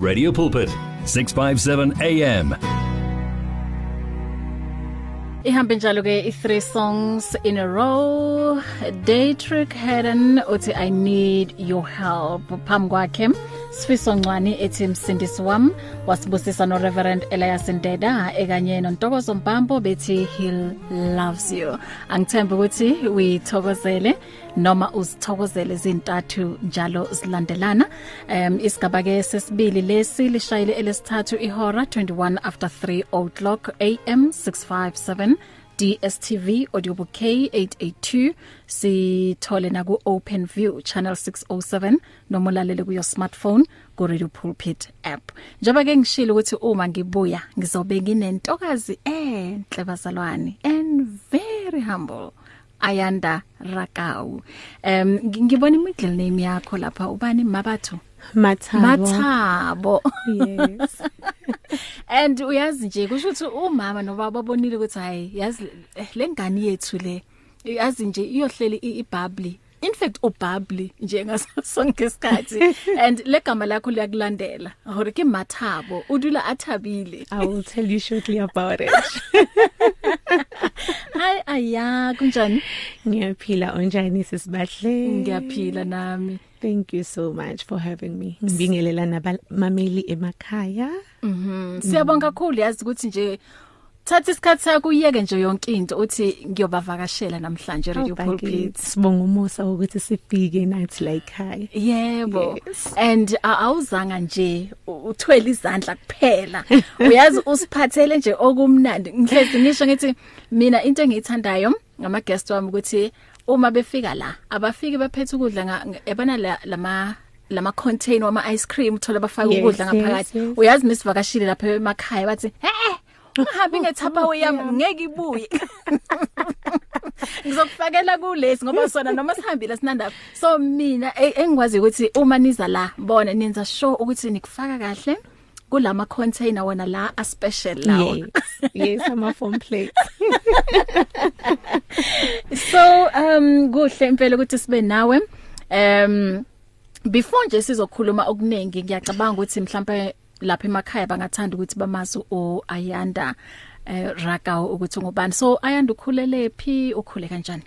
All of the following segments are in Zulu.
Radio Pulpit 657 AM Ihambe njalo ke i3 songs in a row. Daytrick Hayden uthi I need your help. Phambi kwakhe Sifiso Ncwani ethi msindisi wami wasibusisa no Reverend Elias Ndeda ekanye noNtokozo Mpambo bethi he loves you. Angithemba ukuthi uyithokozele noma uzithokozele izintathu njalo zilandelana. Um isigaba ke sesibili lesi lishayile elesithathu ihora 21 after 3 o'clock am 657 DSTV audiobook K882 sithole na ku OpenView channel 607 noma ulalele kuyo smartphone ku Radio Pulpit app njengoba ke ngishilo ukuthi uma ngibuya ngizobe nginentokazi enhle bazalwane and very humble Ayanda Rakau. Um ngibona imiddle name yakho lapha ubani Mabatho? Mathabo. Mathabo. Yes. And uyazi nje kusho ukuthi umama nobaba babonile ukuthi hayi yazi eh, lengane yethu le yazi nje iyohleli ibabli in fact ubabli nje ngasonke isikhathi and legama lakho liyakulandela hore ke mathabo udula athabile I will tell you shortly about it. hayi aya kunjani Ngiyaphila onjani sisibahle? ngiyaphila nami Thank you so much for having me. Ngibingelela nabamameli emakhaya. Mhm. Siyabonga kakhulu yazi ukuthi nje thatha isikhathi sakho uyeke nje yonke into uthi ngiyobavakashela namhlanje Radio Pulpit. Sibonga umusa ukuthi sifike nathi la ekhaya. Yebo. And awuzanga nje uthwele izandla kuphela. Uyazi usiphathele nje okumnandi. Ngihlezi ngisho ngithi mina into engiyithandayo ngama guest wami ukuthi uma befika la abafiki baphethe ukudla ebana la- lama lama container wama ice cream uthola bafaka ukudla ngaphakathi uyazi misivakashile lapha emakhaya bathi eh ungahambi ngethapa yami ngeke ibuye. Ngizokufakela kulesi ngoba sona noma sihambile sinandaba. So mina e- engikwazi ukuthi uma niza la bona nenza sure ukuthi nikufaka kahle kulama container wona la a special lawo Yes. Yes, ama phone plate. so um kuhle impela ukuthi sibe nawe. Um before nje sizokhuluma okuningi ngiyacabanga ukuthi mhlawumbe lapha emakhaya bangathanda ukuthi bamazi o Ayanda eh Rakau ukuthi ngubani so Ayanda ukhulele phi? Ukhule kanjani?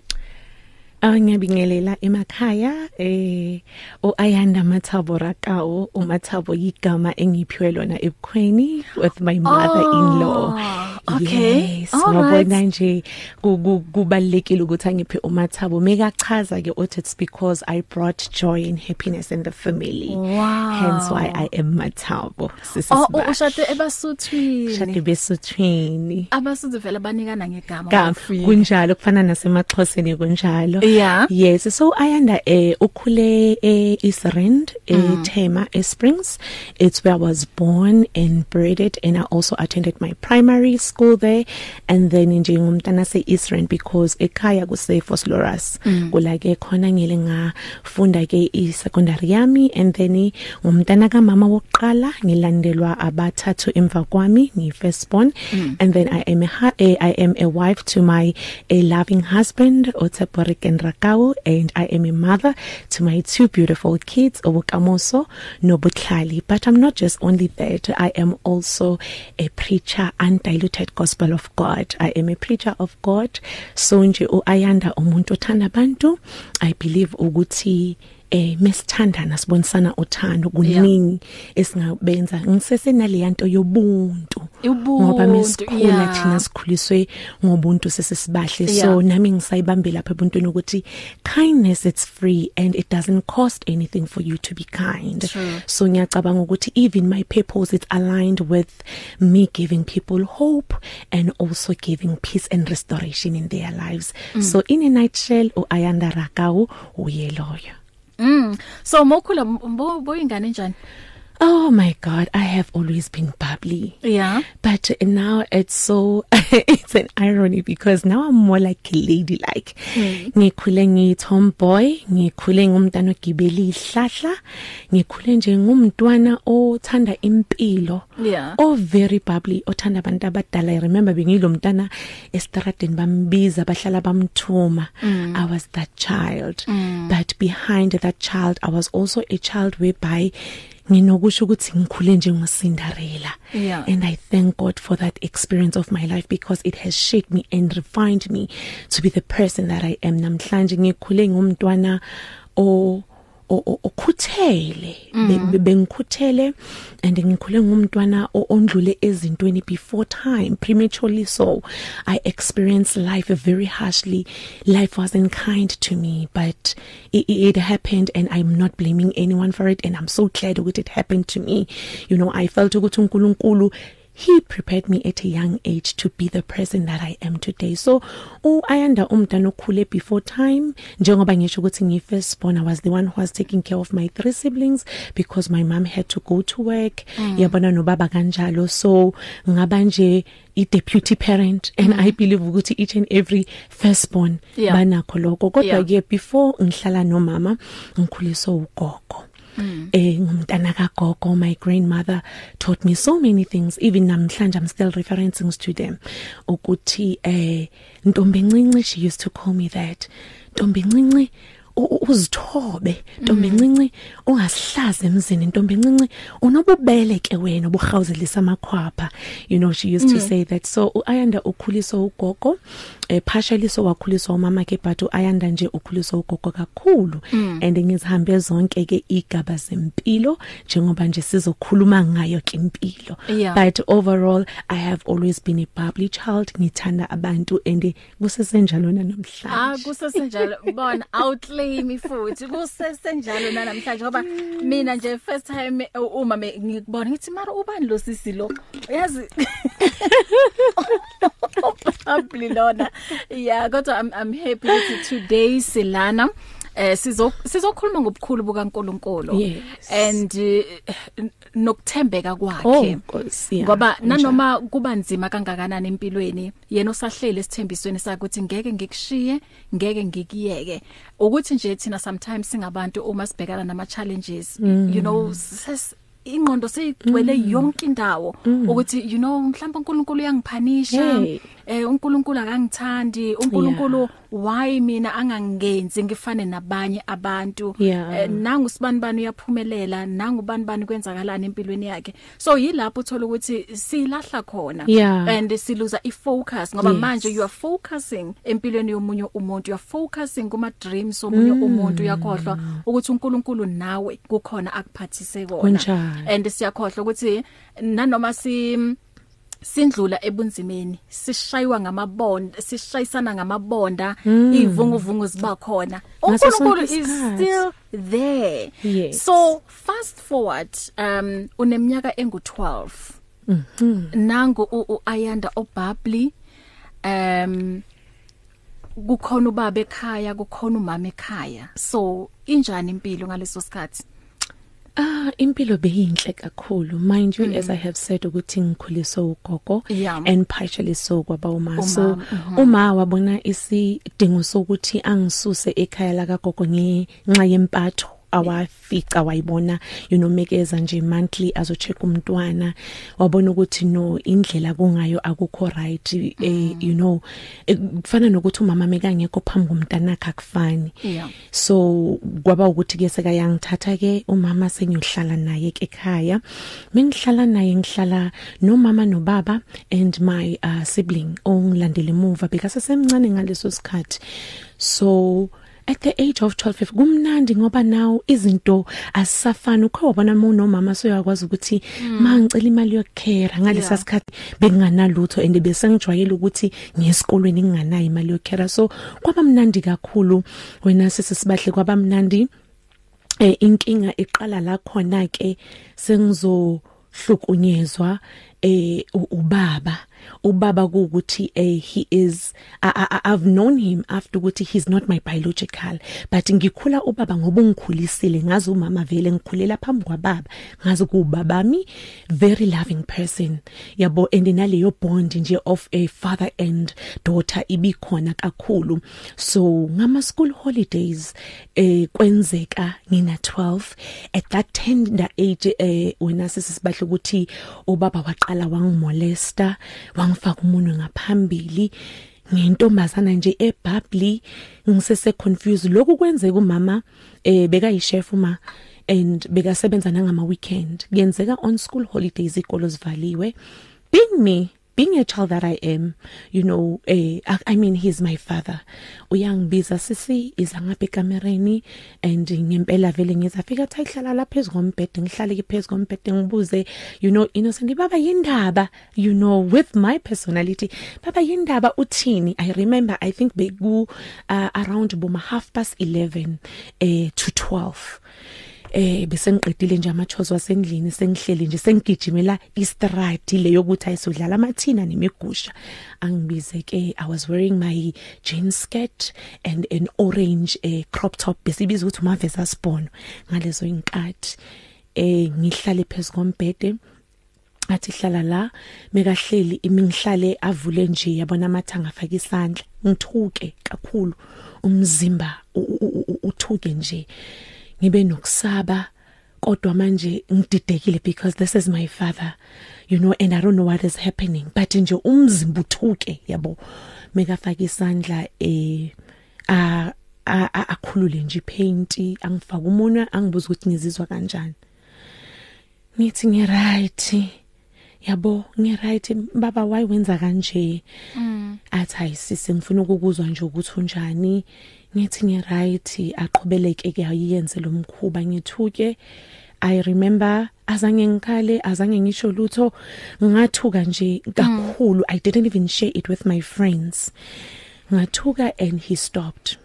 Ah ngiyabingelela emakhaya eh uAyanda Mathabo Rakao uMathabo igama engiphiwe lona ebukhweni with my mother-in-law. Oh, okay. Yes, All wabona right. nje ku- ku- kubalekile ukuthi angiphe uMathabo. Mekachaza ke uthi it's because I brought joy and happiness in the family. Wow. Hence why I am Mathabo. oh u- ushade ebasuthwini Shade besuthwini. abasuthu vele banikana ngegama Ka bafika. kunjalo kufana nasemaxhoseni kunjalo. Yeah. Yes, so Ayanda eh ukhule eh East Rand eh Tema eh, Springs. It's where I was born and bred and I also attended my primary school there and then nje ngumntana se East Rand because ekhaya kuse Foslorus. Kula ke khona ngile ngafunda ke i secondary yami and then ngumntana kamama wokuqala ngilandelwa abathathu emva kwami ngi first born and then I am a, eh, I am a wife to my a loving husband Oteporic and Rakao and I am a mother to my two beautiful kids Obukamoso Nobutlali. But I'm not just only that I am also a preacher undiluted gospel of God. I am a preacher of God. So nje uAyanda umuntu othanda abantu I believe ukuthi eh mesithandana sibonisana uthando kuningi esingabenza ngisese naleyanto yobuntu Ubuntu, ngoba mesikhula yeah. thina sikhuliswe ngobuntu sesisibahle Yeah. so nami ngisayibambe lapha ebuntwini ukuthi kindness it's free and it doesn't cost anything for you to be kind True. so ngiyacabanga ukuthi even my purpose it's aligned with me giving people hope and also giving peace and restoration in their lives mm. so in a nutshell uAyanda Rakau uyeloyo mm. So mokhula boyingane njani? Oh my God, I have always been bubbly. yeah But now it's so it's an irony because now I'm more like a lady like. Ngikhule ngi tomboy, ngikhule ngumntana ogibela ihlahla, ngikhule nje ngumntwana othanda impilo. Yeah. Oh very bubbly, othanda abantu abadala. I remember bengilo mntana estradeni bambiza bahlala bamthuma. I was that child. But behind that child I was also a child whereby nginokusho ukuthi ngikhule njengocinderella Yeah. and I thank God for that experience of my life because it has shaped me and refined me to be the person that I am namhlanje ngikhule ngumntwana o- okhuthele Be- bengikhuthele and ngikhule ngumntwana ondlule ezintweni before time prematurely so. I experienced life very harshly. Life wasn't kind to me but it, it happened and i'm not blaming anyone for it and i'm so glad ukuthi it happened to me. You know i felt ukuthi uNkulunkulu he prepared me at a young age to be the person that I am today so uayanda umntana okhule before time njengoba ngisho ukuthi ngi first born I was the one who was taking care of my three siblings because my mom had to go to work mm. yabona nobaba kanjalo so ngaba nje i deputy parent and mm. I believe ukuthi each and every firstborn Yeah. banakho lokho kodwa Yeah. ke before ngihlala nomama ngikhuliswa ugogo eh ngumntana kagogo my grandmother taught me so many things. Even namhlanje I'm still referencing to them. Ukuthi eh ntombi encinci she used to call me that. Ntombi encinci uzithobe ntombi encinci ungasihlaza emzini ntombi encinci unobubele ke wena obuhawuzelisa amakhwapha. You know she used to say that so uayanda ukhuliso ugogo eh partially so wakhuliswa umama ke but uayanda nje ukhuliswa ugogo kakhulu. And ngizihambe zonke ke igaba zempilo njengoba nje sizokhuluma ngayo ke impilo. Yeah. but overall i have always been a bubbly child ngithanda abantu and kusesenjalo Ah namhlanje kusesenjalo. Bona outclaim futhi kusesenjalo namhlanje ngoba mina nje first time uh, uma me- ngikubona ngithi mara ubani lo sisi lo? Yazi probably lona. Yeah kodwa I'm I'm happy ukuthi today silana. Eh sizo sizokhuluma ngobukhulu bukaNkuluNkulu. Yes. and uh, nokuthembeka oh kwakhe Nkosi, yeah, ngoba kunjalo. nanoma kuba nzima kangakanani empilweni yena usahlele esithembisweni sakhe ukuthi ngeke ngikushiye ngeke ngikiyeke ukuthi nje thina sometimes singabantu uma sibhekana nama challenges you know ses ingqondo seyigcwele yonke indawo. Ukuthi you know mhlawumbe uNkulunkulu uyangiphanisha Hey. eh uNkulunkulu akangithandi uNkulunkulu why mina angangenzi ngifane nabanye abantu? Yeah. Eh, nangu sibani bani uyaphumelela? Nangu bani bani kwenzakalana empilweni yakhe? So yilapho uthola ukuthi silahla khona. Yeah. and siluza ifocus ngoba Yes. manje you are focusing empilweni yomunye umuntu. You are focusing kuma dreams omunye umuntu. Uyakhohlwa ukuthi uNkulunkulu nawe kukhona akuphathise kona and siyakhohlwa ukuthi nanoma si sindlula ebunzimeni sishaywa ngamabonda sishayisana ngamabonda ivunguvungu ziba khona. uNkulunkulu is still there. Yes. so fast forward um uneminyaka engu12 mhm nangu u- uayanda obabli um kukhona ubaba ekhaya kukhona umama ekhaya. So injani impilo ngaleso sikhathi? Ah impilo beyinhle kakhulu mind you mm. as i have said ukuthi ngikhuliswa ugogo Yeah. and partially so kwaba uma so Umama, uma wabona isidingo sokuthi angisuse ekhaya la kagogo ngenxa yempatho awafica wayibona you know mekeza nje monthly azocheck umntwana wabona ukuthi no indlela kungayo akukho right eh you know eh, kufana nokuthi umama mekangekho phambi komntanakhe akufani. Yeah. so kwaba ukuthi ke sekayangithatha ke umama sengiyohlala naye ke ekhaya. Mengihlala naye ngihlala nomama nobaba and my uh, sibling ongilandele emuva because semncane ngaleso sikhathi. So at the age of 12 kumnandi ngoba now izinto asisafani ukho wabona mu nomama so uyakwazi ukuthi mangicela imali yokukhera ngalesa Yeah. sikhathi benginganalutho and bese ngijwayele ukuthi ngiyesikolweni nginganayo imali yokukhera. So kwaba mnandi kakhulu wena sesisibahle kwaba mnandi. Eh inkinga iqala la khona ke sengizohlukunyezwa eh u- ubaba. Ubaba ukuthi eh he is I, I, I've known him after ukuthi he's not my biological. But ngikhula ubaba ngoba ngikhulisile ngazi umama vele ngikhulela phambi kwababa ngazi kubabami very loving person. Yabo and naleyo bond nje of a father and daughter ibikhona kakhulu. So ngama school holidays eh kwenzeka ngina 12 at that tender age eh wena sisibahle ukuthi ubaba waqala wangimolesta wangifaka umunwe ngaphambili ngentombazana nje ebubbly ngisese confused lokhu kwenzeka umama eh bekayishef uma and bekasebenza nangama weekend kuyenzeka on school holidays ikolo zivaliwe. Being me being a child that I am you know eh I, mean he's my father. Uyangibiza sisi iza ngapha ekamereni? And ngempela vele ngizafika athi ayihlala lapha ezigombhede ngihlale ke phezulu kombhede ngibuze you know innocent baba yindaba you know with my personality baba yindaba uthini? I remember i think beku uh, around boma half past 11 eh to 12 eh bese ngiqedile nje amachozo wasendlini sengihleli nje sengigijimela istradi leyo ukuthi ayisodlala amathina nemigusha. Angibize ke i was wearing my jean skirt and an orange eh, crop top besibiza ukuthi umavesa sibhono. Ngalezo inkathi eh ngihlale phezikombhede athi hlala la mekahleli imingihlale avule nje yabona amathanga afaka isandla. Ngithuke kakhulu umzimba uthuke nje. Ngibe nokusaba kodwa manje ngididekile because this is my father you know and i don't know what is happening. But nje umzimba uthuke yabo mekafaka isandla eh a akhulule nje paint angifaka umunwe angibuza ukuthi ngizizwa kanjani. Ngithi ngi right yabo ngi right baba why wenza kanje? Mm. athi ayisisi ngifuna ukukuzwa nje ukuthi unjani. Ngithi ngi right aqhubeleke ke ayenze lo mkhuba. Ngithuke I remember azange ngikhale azange ngisho lutho ngathuka nje kakhulu. Mm. I didn't even share it with my friends. Ngathuka and he stopped.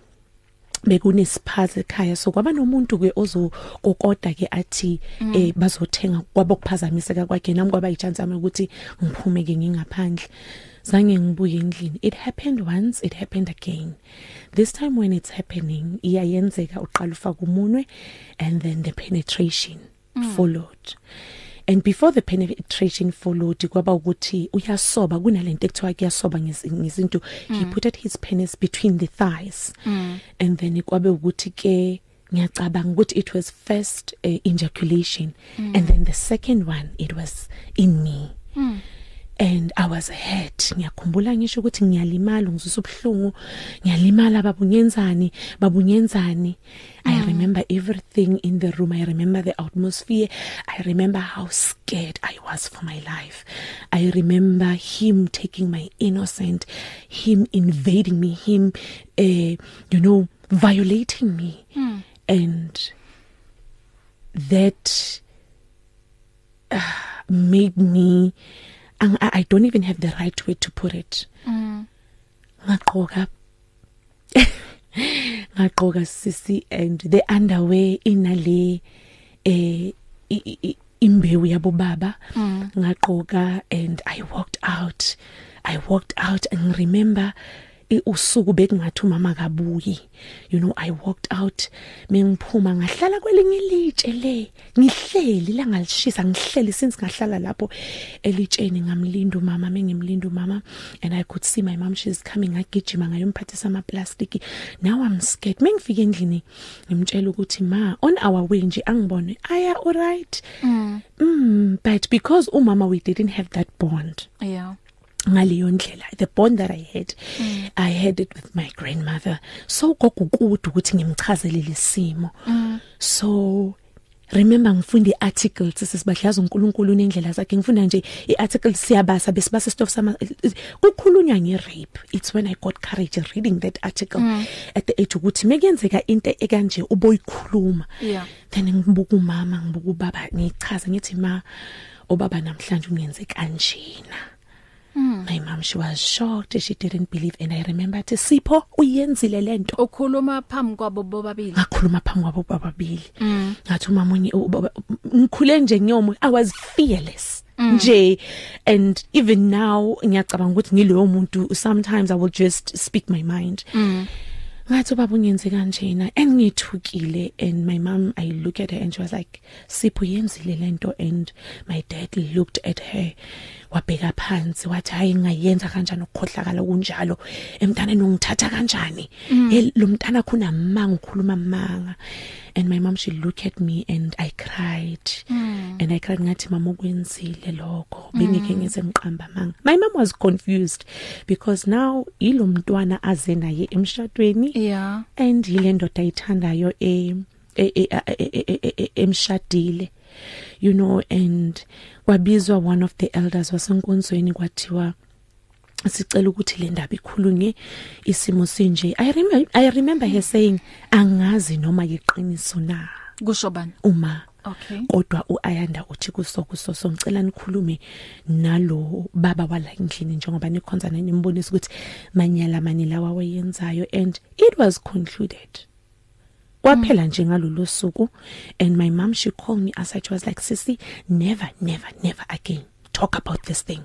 Bekunesiphaza ekhaya. So kwaba nomuntu ke ozokokoda ke athi mm. eh bazothenga kwabokuphazamiseka kwakhe nami kwaba ichance ami ukuthi ngiphume ke ngingaphandle. Zange ngibuye endlini. It happened once it happened again. This time when it's happening iyayenzeka uqala ufaka umunwe and then the penetration mm. followed. And before the penetration followed kwaba ukuthi uyasoba kunalento ekuthiwa kuyasoba ngezinto he mm. put his penis between the thighs mm. and then kwabe ukuthi ke ngiyacabanga ukuthi it was first uh, ejaculation mm. and then the second one it was in me mm. And I was hurt ngiyakhumbula ngisho ukuthi ngiyalimala ngizwisa ubhlungu ngiyalimala babunyenzani babunyenzani mm. I remember everything in the room. I remember the atmosphere. I remember how scared I was for my life. I remember him taking my innocent him invading me him uh, you know violating me. Mm. and that uh, made me I, I don't even have the right way to put it mm. ngaqoka ngaqoka sisi and the underwear inale eh imbewu yabo baba mm. ngaqoka and i walked out i walked out and remember usuku bekungathi umama kabuyi you know i walked out mengiphuma ngahlala kwelinye ilitshe le. Ngihleli la ngalishisa ngihleli since ngahlala lapho elitsheni. Ngamlinda umama mengimlinda umama and i could see my mom she's coming agijima ngayomphathisa ama plastic now i'm scared. Mengifika endlini ngimtshela ukuthi ma on our way nje angibone. Aya alright mm. mm but because umama we didn't have that bond. Yeah. Ngaleyo ndlela the bond that i had mm. i had it with my grandmother. So gogukude ukuthi ngimchazele lesimo mm. so remember ngifunda iarticles sesibadlaza uNkulunkulu nendlela zakhe. Ngifunda nje iarticle siyabasa besibasa stuff sama kukhulunywa ngerape. It's when i got courage reading that article. Mm. at the age ukuthi mekuyenzeka into ekanje uboyikhuluma yeah. then ngibuka umama ngibuka ubaba ngichaza ngithi ma obaba namhlanje ungenze kanjena Mm. My mom she was shocked she didn't believe and I remember to Sipho uyenzile lento ukhuluma phambi kwabo bobabili ngakhuluma phambi kwabo bobabili mm. ngathi umama ngikhule nje ngiyomo I was fearless mm. nje and even now ngiyacabanga ukuthi ngiloyo muntu sometimes I will just speak my mind mm. ngathi baba ungenze kanjena and ngithukile and my mom I look at her and she was like Sipho yenzile lento and my dad looked at her wabheka phansi wathi hayi ngayenza kanjani ukukhohlakala kunjalo emntaneni ungithatha kanjani? Mm. lo mntana khona manga ukhuluma manga. And my mom she look at me and I cried. Mm. and I cried ngathi mama ukwenzile lokho? Bengike mm. ngize ngiqamba manga. My mom was confused because now yilo mntwana aze naye emshadweni yeah. and yile ndoda ayithandayo eh e- e- e- e- e- e- emshadile you know and kwabizwa one of the elders wasenkonzweni kwathiwa sicela ukuthi le ndaba ikhulunywe isimo sinje. I remember i remember her saying angazi noma yiqiniso na. Kusho bani? Uma. Okay. Kodwa uayanda uthi kuso kuso so ngicela nikhulume nalo baba wala endlini njengoba nikhonza nimbonisa ukuthi manyala mani lawa wayenzayo and it was concluded. Kwaphela nje ngalolu suku and my mom she called me as she was like sissy never never never again talk about this thing.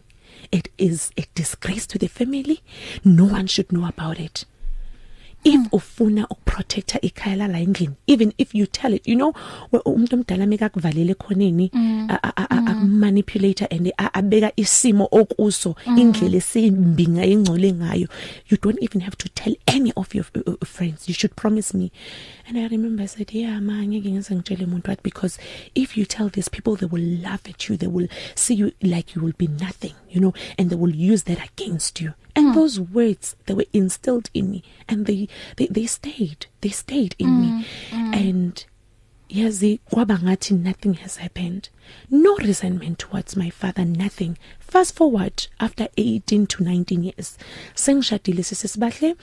It is a disgrace to the family. No one should know about it. If ufuna ukuprotecta ikhaya la endlini even if you tell it you know umuntu omdala meka kuvalele khoneni manipulator and a- abeka isimo okuso indlela esimbi ngayingcole ngayo. You don't even have to tell any of your uh, uh, friends. You should promise me. And i remember i said yeah ma ngeke ngize ngitshele umuntu what because if you tell these people they will laugh at you. They will see you like you will be nothing you know and they will use that against you. And mm. those words they were instilled in me and they they, they stayed they stayed in mm. me mm. and yazi kwaba ngathi nothing has happened no resentment towards my father nothing fast forward after 18 to 19 years sengishadile sisesibahle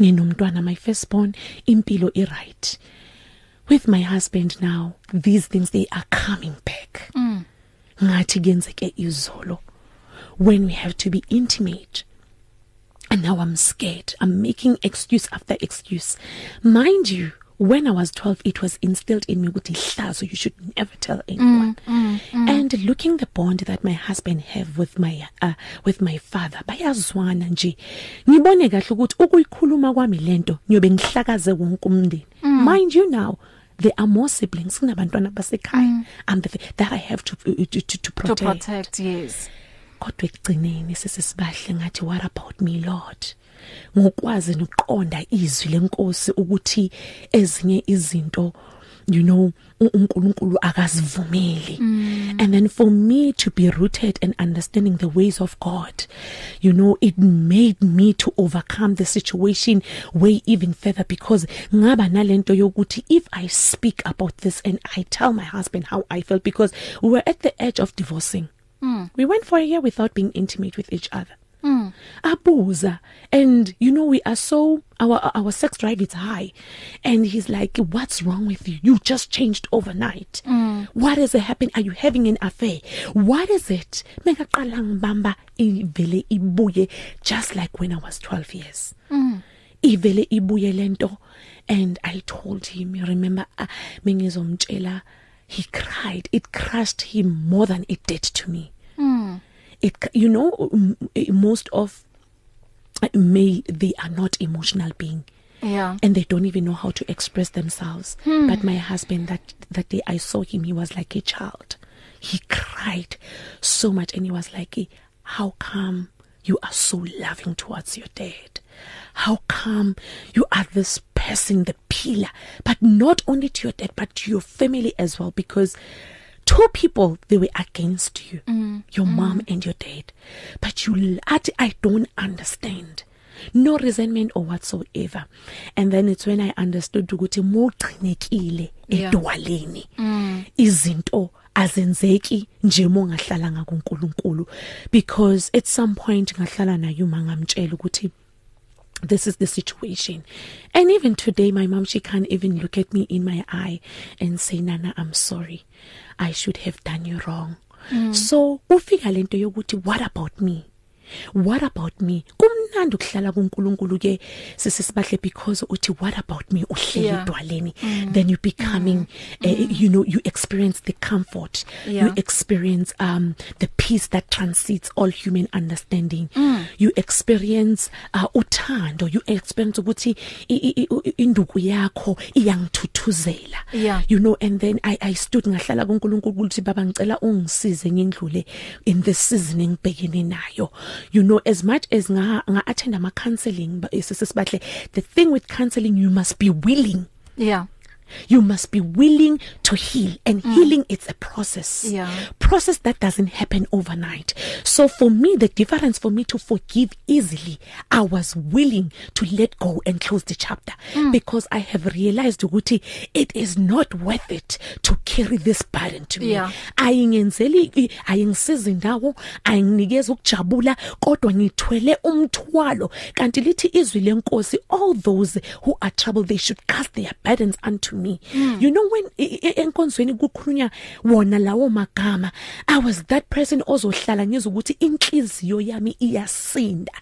nginomntwana my firstborn impilo i right with my husband now these things they are coming back mm. ngathi kuyenzeke izolo when we have to be intimate and now I'm scared. I'm making excuse after excuse. Mind you when I was 12 it was instilled in me ukuthi hlazo you should never tell anyone. mm, mm, mm. and looking the bond that my husband have with my uh, with my father bayazwana nje. Ngibone kahle ukuthi ukuyikhuluma kwami lento ngiyobe ngihlakaze wonke umndeni. Mm. mind you now there are more siblings kunabantwana basekhaya. Mm. I'm the that I have to to to, to protect. to protect yes. Kodwa ekugcineni sesisibahle ngathi what about me lord? Ngokwazi nokuqonda izwi lenkosi ukuthi ezinye izinto you know uNkulunkulu akazivumeli. Mm. and then for me to be rooted and understanding the ways of God you know it made me to overcome the situation way even further because ngaba nalento yokuthi if i speak about this and i tell my husband how i felt because we were at the edge of divorcing. Mm. we went for a year without being intimate with each other. Mm. abuza. And you know we are so our our sex drive is high. And he's like what's wrong with you? You just changed overnight. Mm. what is happening? Are you having an affair? What is it? Mekaqala ngibamba ivele ibuye just like when i was 12 years. Mm. ivele ibuye lento and i told him you remember uh, mengizomtshela he cried. It crushed him more than it did to me. It you know most of may they are not emotional being. Yeah. And they don't even know how to express themselves. Hmm. but my husband that that day I saw him he was like a child. He cried so much and he was like how come you are so loving towards your dad? How come you are this person the pillar but not only to your dad but to your family as well? Because two people they were against you mm. your mm. mom and your dad but you at I don't understand no resentment or whatsoever and then it's when I understood ukuthi mogcinekile edwaleni mm. izinto azenzeki nje mongahlala ngakuNkulunkulu because at some point ngahlala naye uma ngamtshela ukuthi this is the situation. And even today my mom she can't even look at me in my eye and say nana i'm sorry. I should have done you wrong. Mm. so ufika lento yokuthi what about me? What about me? Kumnandi ukuhlala kuNkulunkulu ke sesisibahle because uthi what about me uhleli Yeah. edwaleni Mm. then you becoming mm. uh, you know you experience the comfort Yeah. you experience um the peace that transcends all human understanding Mm. you experience uh, uthando you experience ukuthi i- i- i- induku yakho iyangithuthuzela Yeah. you know and then i i stood ngahlala kuNkulunkulu ukuthi baba ngicela ungisize ngindlule in this season engibhekene nayo you know as much as nga nga attend ama counseling sesisibahle the thing with counseling you must be willing yeah. You must be willing to heal and mm. healing it's a process Yeah. process that doesn't happen overnight so for me the difference for me to forgive easily i was willing to let go and close the chapter mm. because i have realized ukuthi it is not worth it to carry this burden to me Yeah. ayingenzeli ayingisiza indawo ayinginikeza ukujabula kodwa ngithwele umthwalo kanti lithi izwi lenkosi all those who are troubled they should cast their burdens unto me. Mm. you know when i- i- enkonzweni kukhulunywa wona lawo magama i was that person ozohlala ngizwe ukuthi inhliziyo yami iyasinda.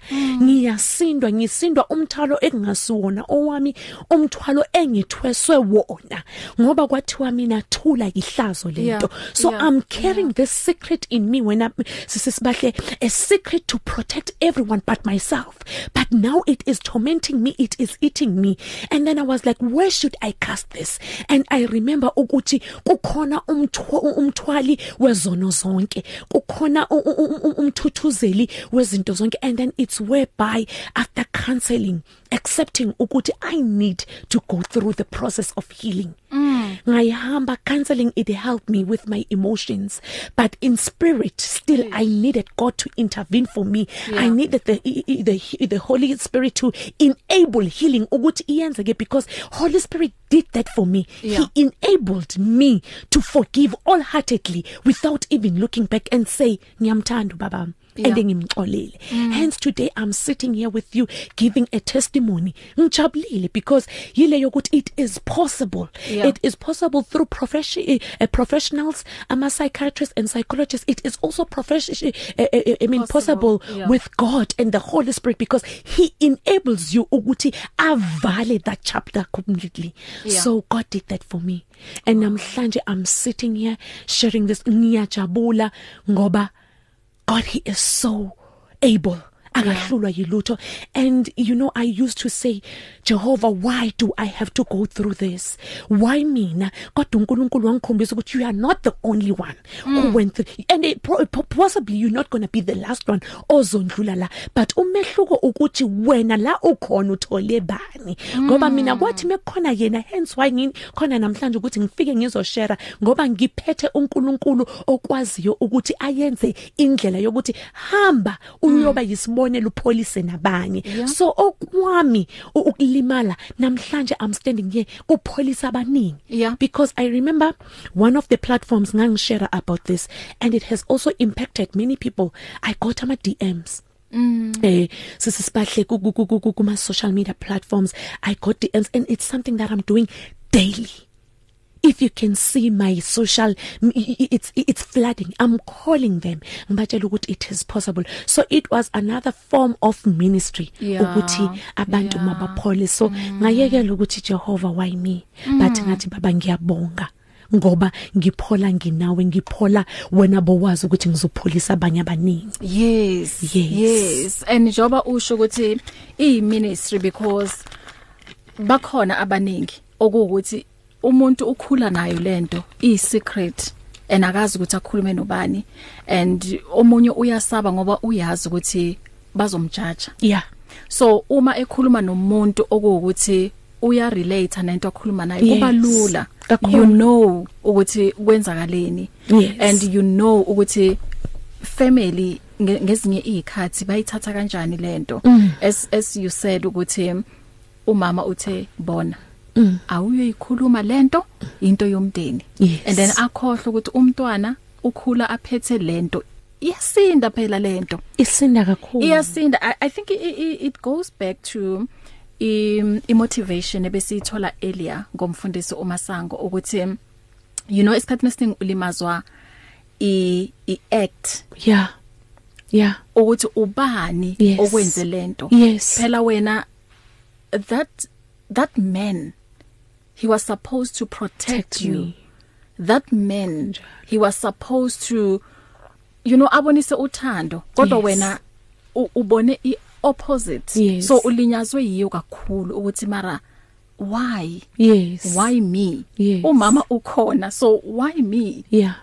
Ngiyasindwa ngisindwa umthwalo engasiwona owami umthwalo engithweswe wona. Ngoba kwathiwa mina thula ihlazo lento Yeah, so yeah, i'm carrying yeah. this secret in me when i'm sisibahle a secret to protect everyone but myself. But now it is tormenting me it is eating me. And then i was like where should i cast this and i remember ukuthi kukhona umthwa- umthwali wezono zonke. Kukhona umthuthuzeli wezinto zonke. And then it's whereby after counseling accepting ukuthi i need to go through the process of healing. Ngayihamba counseling it helped me with my emotions. But in spirit still i needed god to intervene for me. Yeah. i needed the the the holy spirit to enable healing. Ukuthi iyenzeke because holy spirit did that for me. Yeah. he enabled me to forgive wholeheartedly without even looking back and say ngiyamthanda babam Yeah. and ngimxolele hence today i'm sitting here with you giving a testimony. Ngijabulile because yile yokuthi it is possible. Yeah. it is possible through profession uh, professionals ama psychiatrists and psychologists. It is also profession uh, uh, i mean Possible, possible yeah. with god and the holy spirit because he enables you ukuthi avale that chapter completely. Yeah. so god did that for me. And namhlanje i'm sitting here sharing this. Ngiyajabula ngoba God he is so able. Akahlulwa yilutho. And you know i used to say jehovah why do i have to go through this? Why mina? Kodwa uNkulunkulu wangikhombisa ukuthi you are not the only one mm. who went through and it, pro- po- possibly you're not going to be the last one ozondlula la. But umehluko ukuthi wena la ukhona uthole bani. Ngoba mina kwathi mekukhona yena hence why ngini khona namhlanje ukuthi ngifike ngizoshare ngoba ngiphethe uNkulunkulu okwaziyo ukuthi ayenze indlela yokuthi hamba uyoba yisibonelo upholise nabanye Yeah. so okwami u- ukulimala namhlanje i'm standing here kupholisa abaningi Yeah. because i remember one of the platforms ngangishare about this and it has also impacted many people i got ama DMs Mm. Eh sisibahle ku ku- ku- ku- kuma social media platforms I got DMs and it's something that I'm doing daily if you can see my social m- i- i- it's it's flooding. I'm calling them. Ngibatshela ukuthi it is possible. So it was another form of ministry Yeah, ukuthi abantu yeah. mabaphole. So ngayekela ukuthi Jehova why me? But ngathi baba ngiyabonga ngoba ngiphola nginawe ngiphola wena bowazi ukuthi ngizopholisa abanye abaningi. Yes Yes. yes. And njoba usho ukuthi i ministry because bakhona abaningi okuwukuthi umuntu ukhula nayo lento i secret and akazi ukuthi akhulume nobani and omunye uyasaba ngoba uyazi ukuthi bazomjaja. Yeah so uma ekhuluma nomuntu okuwukuthi uya relate nento akhuluma nayo Yes. kuba lula you know ukuthi kwenzakaleni. Yes. and you know ukuthi family nge- ngezinye izikhathi bayithatha kanjani lento Mm. as as you said ukuthi umama uthe bona. Mm. awuyoyikhuluma lento into yomndeni. And then akhohle ukuthi umntwana ukhula aphethe lento iyasinda phela lento isinda kakhulu. Iyasinda. I, i think it, it, goes back to im motivation ebesiyithola earlier ngomfundisi uMasango ukuthi you know isikhathi nesing ulimazwa i, i act. Yeah. Yeah. Ukuthi ubani Yes. okwenze lento Yes. phela wena that that man he was supposed to protect Protect you me. that man he was supposed to you know abonise uthando kodwa Yes. wena u- ubone i opposite Yes. so ulinyazwe yiyo kakhulu ukuthi mara why yes why me Yes. umama ukhona so why me yeah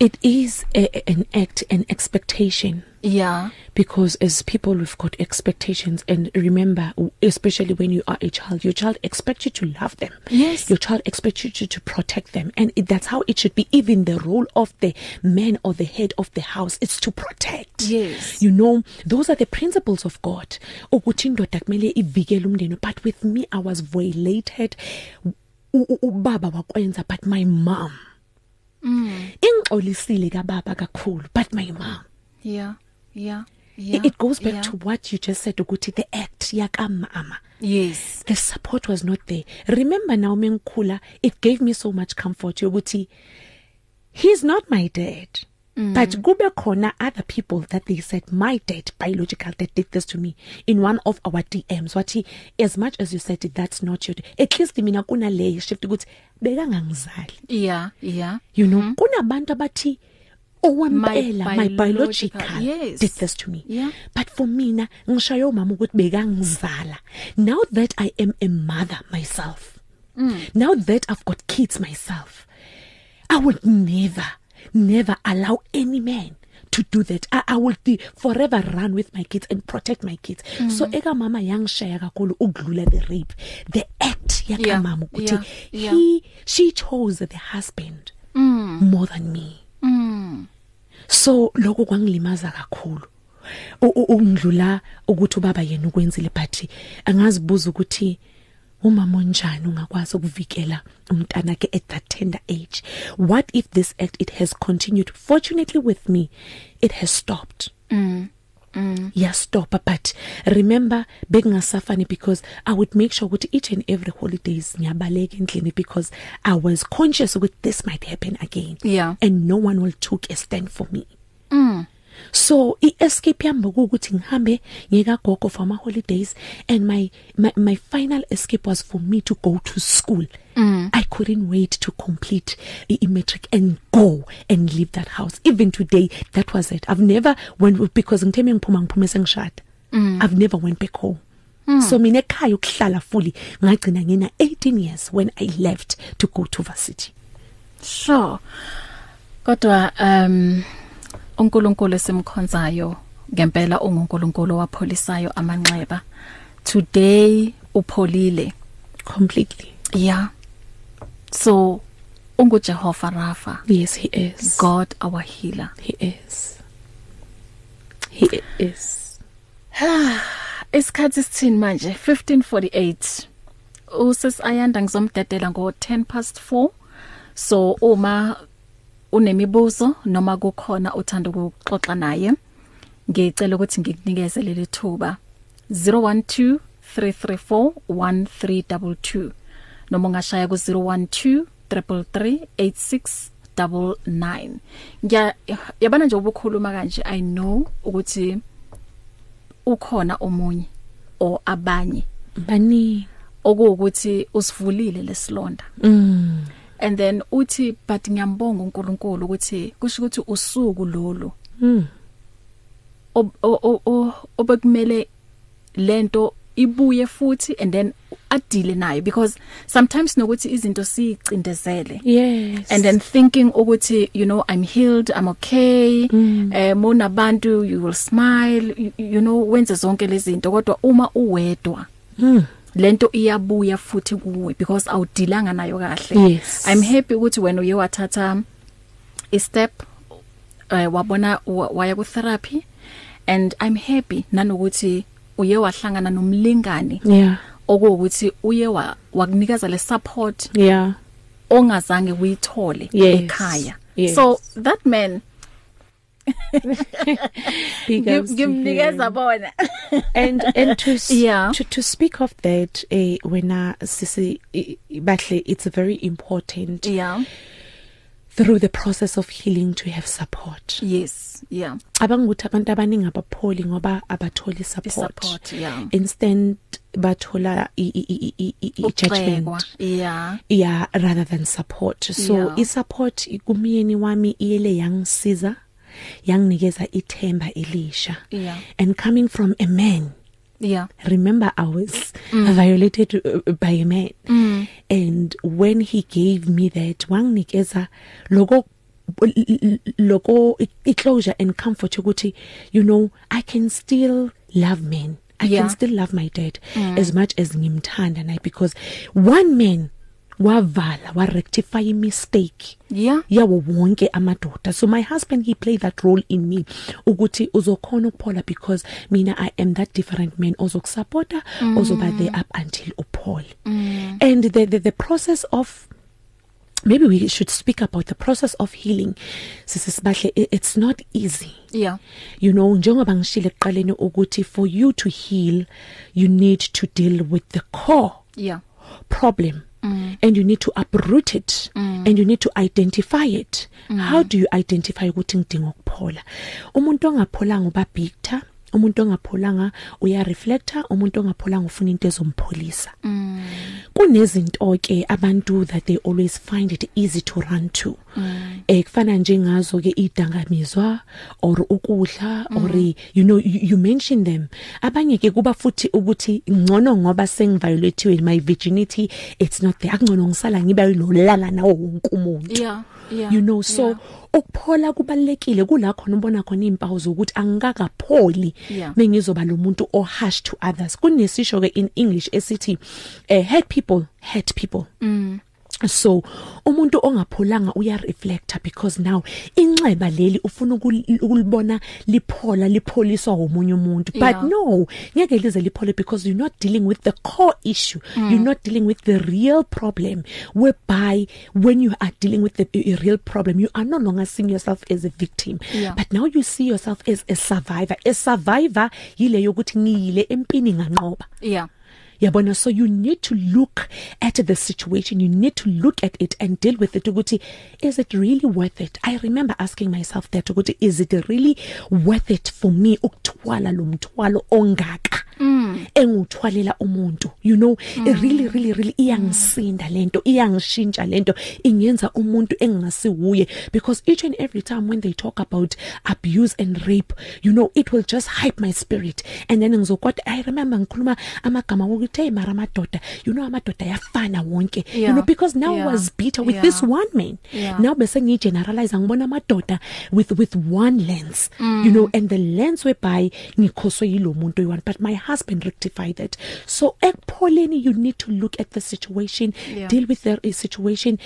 it is a, an act an expectation. Yeah. Because as people we've got expectations. And remember especially when you are a child your child expects you to love them. Yes. your child expects you to, to protect them. And it, that's how it should be. Even the role of the man or the head of the house is to protect. Yes. you know those are the principles of God. Ukuthi indoda kumele ivikele umndeni but with me I was violated. Ubaba wakwenza but my mom ingxolisile kababa kakhulu but my mom. Yeah yeah yeah, yeah it goes back yeah. yeah. to what you just said ukuthi the act yakamama. Yes. The support was not there. Remember now mengikhula it gave me so much comfort yokuthi he's not my dad. Mm. but kube khona other people that they said my dad biological dad did this to me in one of our DMs wathi as much as you said it that's not your at least mina kuna le shift ukuthi bekangangizali yeah yeah you know mm -hmm. kunabantu abathi owempela My my biological, biological yes. did this to me Yeah. but for mina ngishayo mama ukuthi bekangizala now that i am a mother myself mm. now that i've got kids myself i would never never allow any man to do that I, I will be forever run with my kids and protect my kids mm. so eka mama yangishaya kakhulu ukudlula the rape the act yaka Yeah, mama ukuthi yeah, yeah. he she chose the husband mm. more than me mm. so lokho kwangilimaza kakhulu U- u- ungidlula ukuthi ubaba yena ukwenzile but angazibuza ukuthi umama onjani ungakwazi ukuvikela umntana ke at that tender age what if this act it has continued fortunately with me it has stopped Mm. Mm. yastoppa but remember bekungasafani because i would make sure ukuthi each and every holidays ngiyabaleka endlini because i was conscious ukuthi this might happen again Yeah. and no one will took a stand for me Mm. So iescape yami ukuthi ngihambe ngika gogo for my holidays and my, my my final escape was for me to go to school mm. i couldn't wait to complete i i- matric and go and leave that house even today that was it i've never went because ngitheme ngiphuma ngiphume sengishada mm. i've never went back home Mm. so mina ekhaya ukuhlala fully ngagcina ngina 18 years when i left to go to varsity Sure. Kodwa um uNkulunkulu esimkhonzayo ngempela unguNkulunkulu wapholisayo amanxeba. Today upholile. completely Yeah. So unguJehova Rafa, yes he is God our healer. he is he is Isikhathi sithini manje 1548. Usis ayanda ngizomdedela ngo 10 past 4. So uma unemibuzo noma kukhona uthanda ukuxoxa naye ngicela ukuthi ngikunikeze leli thuba. 012 334 1322 noma ungashaya ku 012 333 8699 ngiya yabana nje ubukhuluma kanje i know ukuthi ukhona omunye o abanye. Bani okuwukuthi usivulile lesilonda. Mm. And then uthi but ngiyambonga uNkulunkulu ukuthi kusho ukuthi usuku lolu mm ob- o- o- o- obekumele lento ibuye futhi and then adile nayo because sometimes nokuthi izinto sicindezele yes. And then thinking ukuthi you know I'm healed I'm okay Mm. eh monabantu you will smile you, you know wenze zonke lezi zinto kodwa uma uwedwa mm lento iyabuya futhi kuwe because awudilanga nayo kahle Yes. i'm happy ukuthi wena uye wathatha i step eh wabona wa- waya ku therapy and i'm happy nanokuthi uye wahlangana nomlingani yeah okuwukuthi uye wa- wakunikeza le support yeah ongazange uyithole Yes. ekhaya Yes. so that man big ngim- ups to ngimnikeza him. bona. And and to s- Yeah. to to speak of that eh when uh, sisi i- i- bahle it's very important yeah. through the process of healing to have support. Yes yeah. Abangukuthi abantu abaningi abapholi ngoba abatholi support, support, yeah. instant bathola i i i i- i i- Ukugxekwa, judgment. yeah. Yeah rather than support. So Yeah. i support kumyeni wami iyele yangisiza. Yanginikeza ithemba elisha Yeah. and coming from a man yeah remember I was mm. violated uh, by a man mm. and when he gave me that wanginikeza lokho loko iclosure and comfort ukuthi you know I can still love men I Yeah. can still love my dad mm. as much as ngimthanda naye because one man wavala wa rectify i mistake Yeah. yawo wonke amadoda so my husband he played that role in me ukuthi uzokhona ukuphola because mina I am that different man ozokusupporta mm. ozoba there up until uphole mm. and the, the the process of maybe we should speak about the process of healing sisibahle i- it's not easy Yeah. you know njengoba ngishile ekuqaleni ukuthi for you to heal you need to deal with the core Yeah. problem mm. and you need to uproot it mm. and you need to identify it mm. how do you identify ukuthi ngidinga ukuphola umuntu ongapholanga uba bitter umuntu ongapholanga uya reflector umuntu ongapholanga ufuna into ezompholisa mm. kunezinto ke abantu that they always find it easy to run to mm. eh kufana njengazo ke idangamizwa or ukudla mm. or you know you, you mention them abanye ke kuba futhi ukuthi ngcono ngoba sengiviolatiwe my virginity it's not there akungcono ngisala ngibe yilolala nawo wonke umuntu Yeah. Yeah. you know so Yeah. ukuphola kubalekile kula khona ubona khona impawu zokuthi angikakapholi Yeah. mengizoba lo muntu o harsh to others kunesisho ke in English esithi eh, hurt people hurt people mm. So umuntu ongapholanga uya reflector because now inxeba leli ufuna ukul- ukulibona liphola lipholiswa umunye umuntu but Yeah. no ngeke lize liphole because you're not dealing with the core issue mm. you're not dealing with the real problem whereby when you are dealing with the a real problem you are no longer seeing yourself as a victim Yeah. but now you see yourself as a survivor a survivor yile yokuthi ngiyile empini nganqoba Yeah. Yabona so you need to look at the situation. You need to look at it and deal with it ukuthi is it really worth it? I remember asking myself that ukuthi is it really worth it for me ukuthwala lo mthwalo ongaka? Mm. enguthwalela umuntu you know mm. it really really really iyangisinda lento iyangishintsha lento ingenza umuntu engasiwuye because each and every time when they talk about abuse and rape you know it will just hype my spirit and then ngizokwathi i remember ngikhuluma amagama ukuthi hey mara amadoda you know amadoda yafana wonke you Yeah. know because now Yeah. I was bitter with Yeah. this one man Yeah. now bese ngigeneralize ngibona amadoda with with one lens mm. you know and the lens whereby ngikhoswe yilo muntu oyi-one but my husband rectified that so ekupholeni you need to look at the situation Yeah. deal with the situation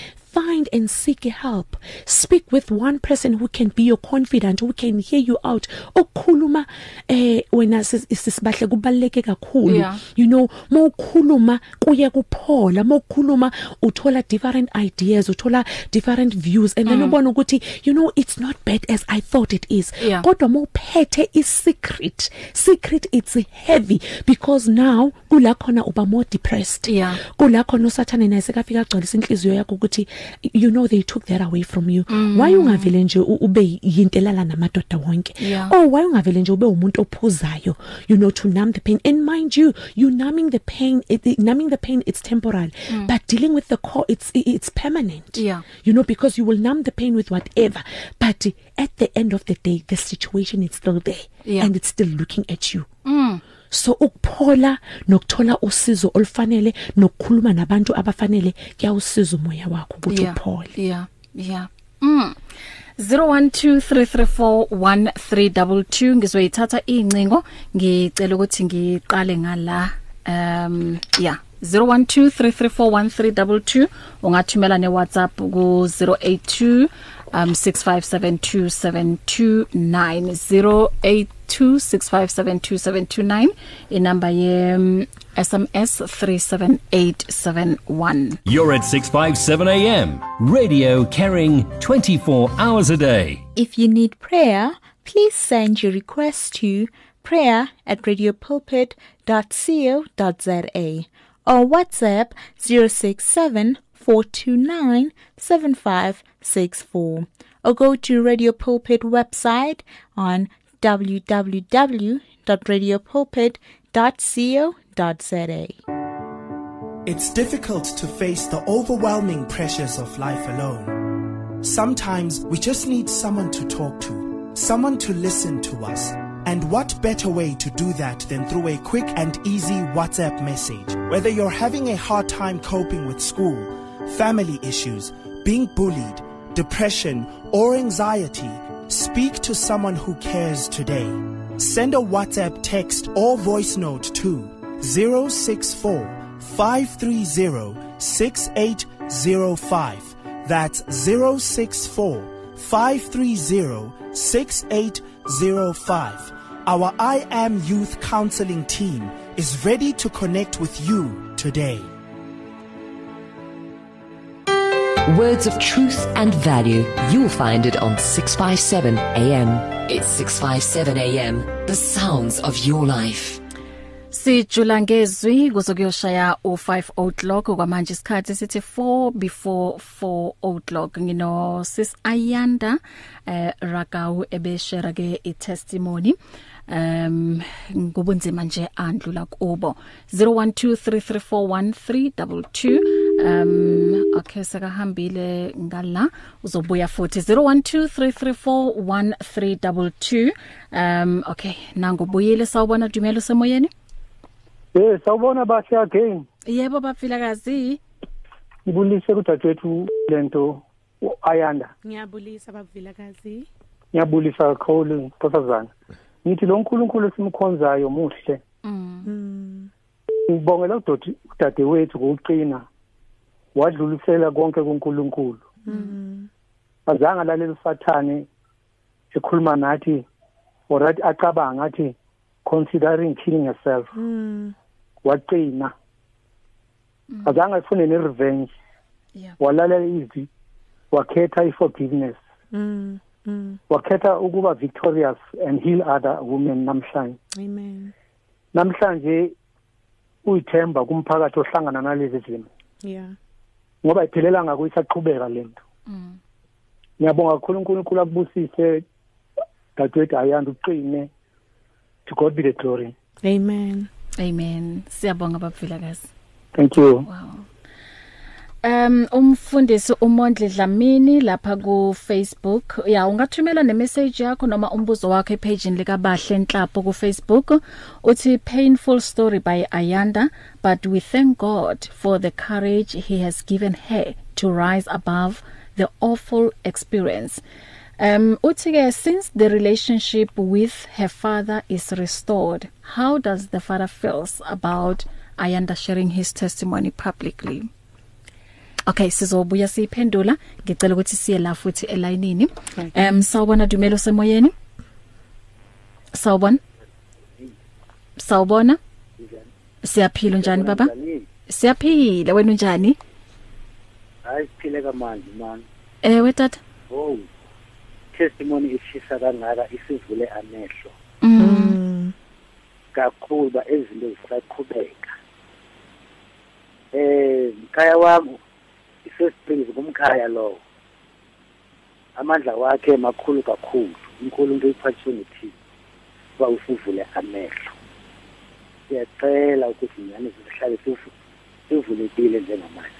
find and seek help. Speak with one person who can be your confidant who can hear you out. Ukukhuluma eh wena sis- sisibahle kubaleke kakhulu. Yeah. you know mawukhuluma kuye kuphola. Mawukhuluma uthola different ideas uthola different views and then ubona ukuthi you know it's not bad as i thought it is. Yeah. kodwa mawuphethe i secret secret it's heavy because now kula khona uba more depressed. Yeah. kula khona usathane naye sekafika agcwalisa inhliziyo yakho ukuthi you know they took that away from you mm. why ungavele nje ube yintelala namadoda wonke Yeah. oh why ungavele nje ube umuntu ophuzayo you know to numb the pain and mind you you numbing the pain it, numbing the pain it's temporal mm. but dealing with the core it's it, it's permanent Yeah. you know because you will numb the pain with whatever but at the end of the day the situation is still there Yeah. and it's still looking at you mm. So ukuphola nokuthola usizo olufanele nokukhuluma nabantu abafanele kuyawusiza umoya wakho ukuthi yeah. uphole Yeah. Yeah. Mm. 0123341322 ngizoyithatha incingo ngicela ukuthi ngiqale ngala um yeah 0123341322 ungathumela ne WhatsApp ku 082 um 6572729 0826572729 inamba ye um, SMS 37871 You're at 657 AM. Radio carrying 24 hours a day. If you need prayer, please send your request to prayer at radiopulpit.co.za or WhatsApp 067 429 7564 or go to Radio Pulpit website on www.radiopulpit.co.za. It's difficult to face the overwhelming pressures of life alone. Sometimes we just need someone to talk to, someone to listen to us. And what better way to do that than through a quick and easy WhatsApp message? Whether you're having a hard time coping with school, family issues, being bullied, depression, or anxiety, speak to someone who cares today. Send a WhatsApp text or voice note to 064 530 6805. That's 064 530 6805. Our I Am Youth Counseling team is ready to connect with you today. Words of truth and value. You'll find it on 657 AM. It's 657 AM. The sounds of your life. Sijula ngezwi kuzokuyoshaya u5 o'clock kwamanje isikhathi sithi 4 before 4 o'clock ngino sis Ayanda eh Ragau ebeshare ke i testimony um ngobunzima nje andlula kubo 0123341322 um okay sekahambile ngala uzobuya futhi 0123341322 um okay nangobuyile sawubona Dumelo semoyeni Eh sawubona bahle again. Yebo bafila kazi. Ngibulise kudadewethu lento ayanda. Ngiyabulisa bavilakazi. Ngiyabulisa kakhulu nkosazana. Ngithi lo nkulunkulu simkhonzayo muhle. Mm. Ngibongela udoti udadewethu ngokuqina. Wadlulisela konke kuNkulunkulu. Mm. Azange lalela usathane ekhuluma nathi or athi acabanga athi considering killing herself. Mm. waqina azange afune ne revenge Yeah. walalela izwi wakhetha i forgiveness Mm. Mm. wakhetha ukuba victorious and heal other women namhlanje Amen. namhlanje uyithemba kumphakathi ohlangana nalezi zimo Yeah. ngoba iphelela ngako isaqhubeka lento Mm. ngiyabonga kakhulu uNkulunkulu akubusise dadewethu ayanda uqine to God be the glory Amen. Amen. Siyabonga bafila kazi. thank you Wow. Um umfundisi uMondle Dlamini lapha ku Facebook ya ungathumela nemessage yakho noma umbuzo wakho epage lika Bahle Nhlapo ku Facebook uthi painful story by Ayanda but we thank God for the courage he has given her to rise above the awful experience. Um uthi ke since the relationship with her father is restored how does the father feels about Ayanda sharing his testimony publicly? Okay sizobuya siphendula ngicela ukuthi siye la futhi elayinini. Um sawubona Dumelo semoyeni? Sawubona? Sawubona? Siyaphila njani baba? Siyaphila. Wena unjani? Hayi siphile kamanje man. Ewe tata oh testimony ishisa kangaka isivule amehlo. Mm. Kakhulu ba ezinto zisaqhubeka. Eh mkhaya wami isesprings kumkhaya lowo amandla wakhe makhulu kakhulu inkulu into opportunity ba usivule amehlo. Siyacela ukuthi nyani sihlale sivu- sivulekile njengamanje.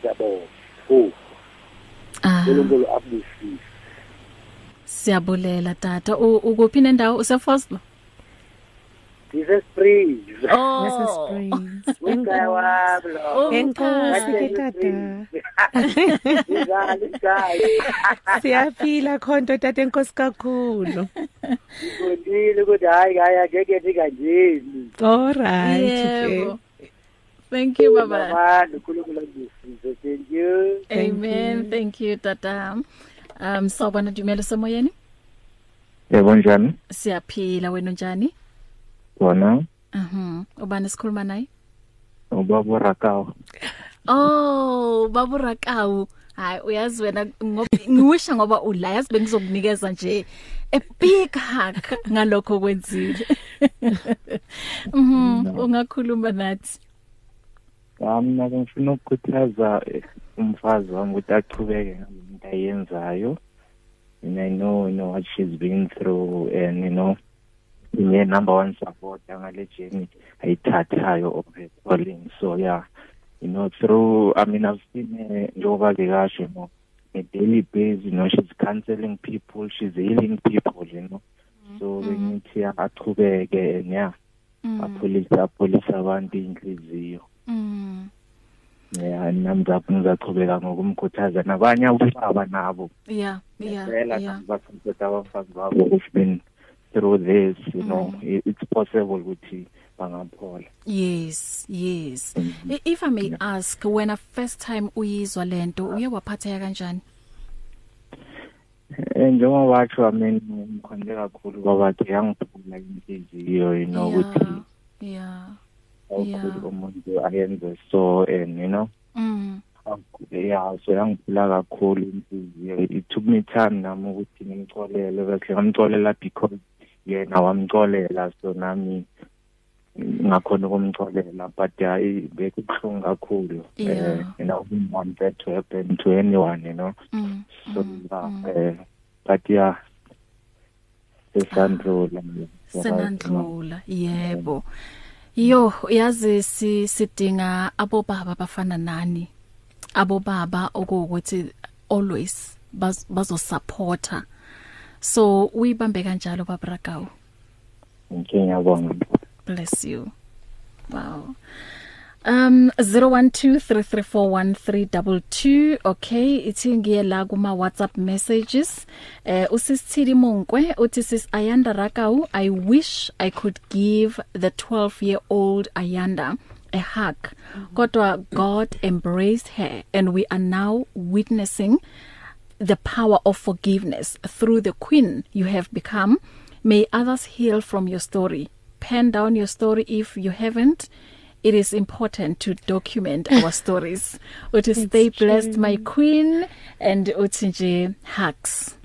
Siyabonga. Oh ah. uNkulunkulu abusise. Siyabulela tata. U- ukuphi nendawo usefoslo? Isesprings Mrs. Springs. umkhaya wami lo Enkosi ke tata. Izali ekhaya. Siyaphila khonto tata enkosi kakhulu. Ngikondile ukuthi hayi hayi angeke ndikanjeni. All right. Yebo Thank you baba Abantu uNkulunkulu angisize. Thank you. Amen thank you tata Um sawubona Dumelo semoyeni Yebo njani? Siyaphila wena unjani Wona Mhm ubani sikhuluma naye? Ubaba Rakaw. Oh babu Rakawu hayi uyazi wena ngoba ngiwisha ngoba ula yazi bengizokunikeza nje a big hug ngalokho kwenzile Mhm ungakhuluma nathi. Mina ngifuna ukukhuthaza eh, umfazi wami ukuthi aqhubeke ngento ayenzayo. And I know you know what she's been through and you know inye number one supporter ngale journey ayithathayo of her calling. So yeah, you know through I mean I've seen her njengoba bekasho you know a daily basis you know she's counseling people she's healing people you know so bengithi aqhubeke and yeah Mm. apholisa apholisa abantu inhliziyo Mm. yeah nami ngizaqhubeka ngokumkhuthaza nabanye ubaba nabo yeah yeah phela yeah bafunde abafazi babo who've been through this you know it- it's possible ukuthi bangaphola. Yes yes. I- if i may ask when a first time uyizwa lento uye waphatheka kanjani? Eh njengoba watsho amen ngikhonde kakhulu babathi yangiphula inhliziyo you know ukuthi yeah awukhulu umuntu ayenze so and you know mm. Yeah so yangiphula kakhulu inhliziyo. It took me time nami ukuthi ngimcolele bese ngamcolela because yena wamcolela so nami ngakhona ukumcolela but hayi bekubuhlungu kakhulu Yeah. you know we want that to happen to anyone you know. Mm so uh, uh, but yeah. Sesandlula senandlula yebo. Yo yazi si sidinga abobaba bafana nani? Abobaba okuwukuthi always baz- bazosupporta so uyibambe kanjalo babragawu ngiyabonga bless you. Wow. Um 0123341322 okay ithi ngiye la kuma WhatsApp messages. Eh usisithili Monkwe uthi sis Ayanda Rakau I wish I could give the 12 year old Ayanda a hug. Kodwa God embraced her and we are now witnessing the power of forgiveness. Through the queen you have become. May others heal from your story. Pen down your story if you haven't. It is important to document our stories. Uthi stay blessed true. my queen and uthi nje hugs.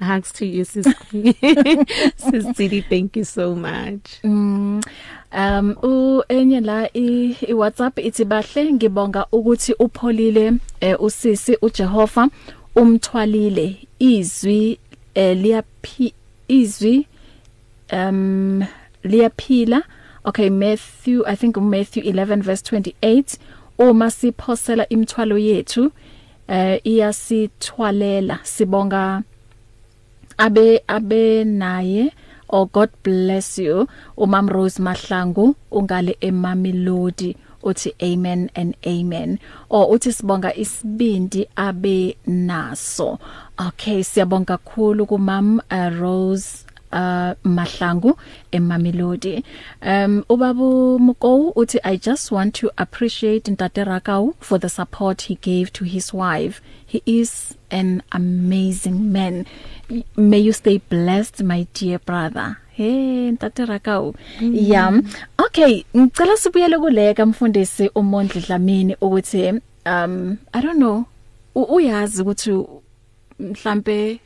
Hugs to you, sis. sis Tidi, thank you so much. Mm, um u enye la i, i WhatsApp ithi bahle ngibonga ukuthi upholile eh, usisi uJehova. Umthwalile izwi eh, liyaphi izwi um liyaphila. Okay Matthew I think Matthew 11 verse 28 uma siphosela imithwalo yethu eh iyasithwalela. Sibonga abe abe naye. Oh god bless you. Umam Rose Mahlangu ungale eMamelodi. Uthi amen and amen or uthi sibonga isibindi abe naso. Okay siyabonga kakhulu kumam uh, Rose uh Mahlangu eMamelodi um ubabu Mko uthi I just want to appreciate Ntate Rakau for the support he gave to his wife. He is an amazing man. May you stay blessed my dear brother. Hey Ntate Rakau mm. yeah okay ngicela sibuyele kuleka mfundisi uMondli Dlamini ukuthi um I don't know u- uyazi ukuthi mhlambe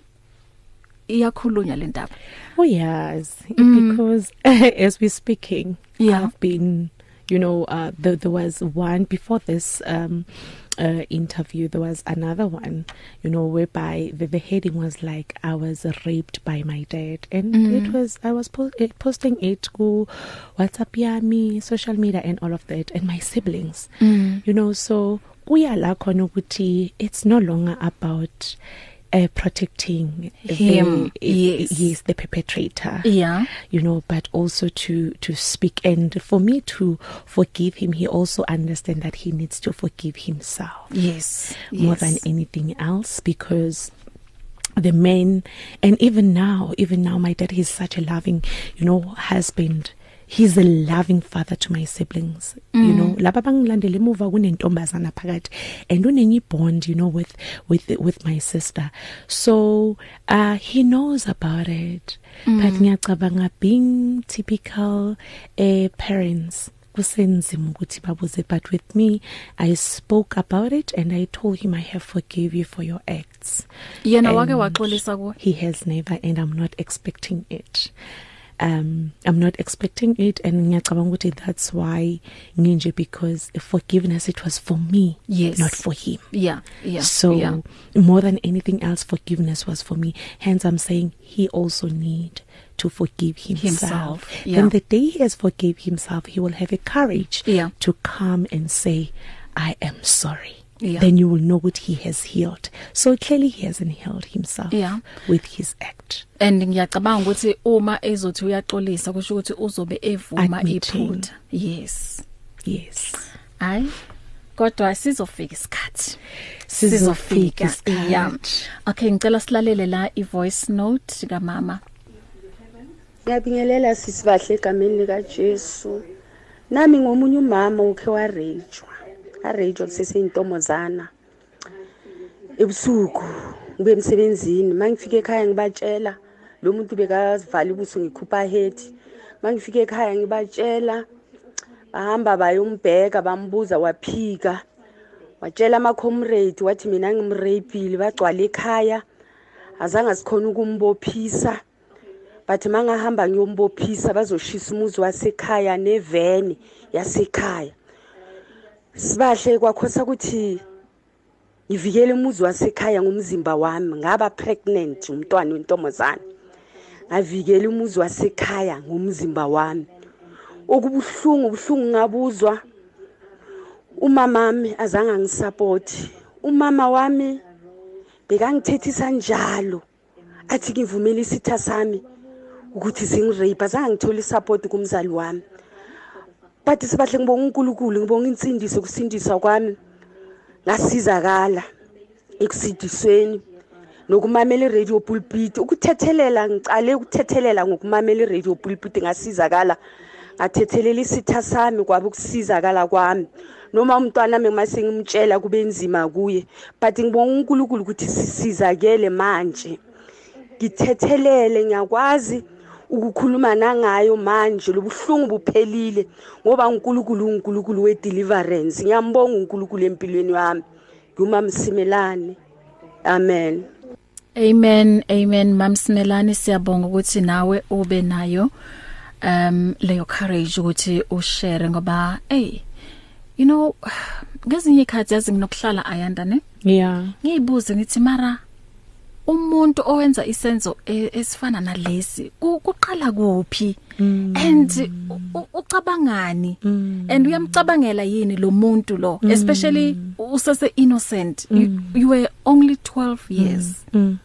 iyakhulunywa le ndaba Oh yes, mm. because as we're speaking, Yeah. I've been, you know, uh, there, there was one before this um, uh, interview. There was another one, you know, whereby the, the heading was like I was raped by my dad, and mm. it was I was po- eh, posting it to WhatsApp, yami, social media, and all of that, and my siblings, mm. you know, so kuya la khona ukuthi it's no longer about uh, protecting Him, the, yes. yes the perpetrator yeah you know but also to to speak and for me to forgive him he also understand that he needs to forgive himself yes more yes. than anything else because the men and even now even now my dad is such a loving you know husband he's a loving father to my siblings mm. you know. Laba bangilandele emuva kunentombazana phakathi and unenye bond you know with with with my sister. So uh he knows about it mm. but ngiyacabanga being typical uh, parents kusenzima ukuthi babuze but with me I spoke about it and I told him I have forgive you for your acts. Yena wake And waxolisa kuwe? he has never and I'm not expecting it. Um I'm not expecting it and ngiyacabanga ukuthi that's why nginje because forgiveness it was for me Yes. not for him yeah yeah so yeah. more than anything else forgiveness was for me hence I'm saying he also need to forgive himself, Himself, yeah. then the day he has forgive himself he will have a courage Yeah. to come and say I am sorry Yeah. then you will know what he has healed. So clearly he hasn't healed himself Yeah. with his act. And ngiyacabanga ukuthi uma ezothi uyaxolisa kusho ukuthi uzobe evuma iphutha. Yes. Yes. Ay kodwa sizofika isikhathi. Sizofika yeah. okay ngicela silalele la i voice note kamama. Ngiyabingelela sisibahle egameni likajesu. Nami ngomunye umama ukhe warejwa. Arejwa kuseseyintomozana ebusuku ngibe emsebenzini. Uma ngifike ekhaya ngibatshela lo muntu bekazivala ibuso ngikhupha hedi uma ngifike ekhaya ngibatshela bahamba bayombheka bambuza waphika. Watshela ama-comrade wathi mina ngimreyibhile bagcwala ekhaya. Azange sikhona ukumbophisa. Bathi mangahamba ngiyombophisa bazoshisa umuzi wasekhaya neveni yasekhaya. Sibahle kwakhosa ukuthi ngivikele umuzi wasekhaya ngomzimba wami. Ngaba pregnant umntwana wentombazane. Ngavikela umuzi wasekhaya ngomzimba wami. Okubuhlungu buhlungu ngabuzwa. Umamami azange angisapoti umama wami bekangithethisa njalo. Athi ngivumele isitha sami ukuthi singirape azange ngithole isapoti kumzali wami. Bathi sibahle ngibonga unkulunkulu ngibonga insindiso kusindiswa kwami. Ngasizakala ekusindisweni nokumamela iradio pulpit. Ukuthethelela ngicale ukuthethelela ngokumamela iradio pulpit ngasizakala. Ngathethelela isitha sami kwabe ukusizakala kwami. Noma umntwana ami ngima sengimtshela kube nzima kuye. But ngibonga unkulunkulu ukuthi sisizakele manje. Ngithethelele ngiyakwazi ukukhuluma nangayo manje lobuhlungu buphelile ngoba uNkulunkulu uNkulunkulu wedeliverance. Ngiyambonga uNkulunkulu empilweni yami. Ngumamsimelane amen. Amen amen mamsimelani siyabonga ukuthi nawe ube nayo um leyo courage ukuthi ushare ngoba hey you know ngezinye ikhathi yazi nginokuhlala ayanda ne? Yeah. Ngiyibuze ngithi mara umuntu owenza isenzo e- esifana nalesi ku- kuqala kuphi? And u- u- ucabangani and uyamcabangela yini lo muntu lo? Especially usese innocent. You, you were only 12 years. Mm.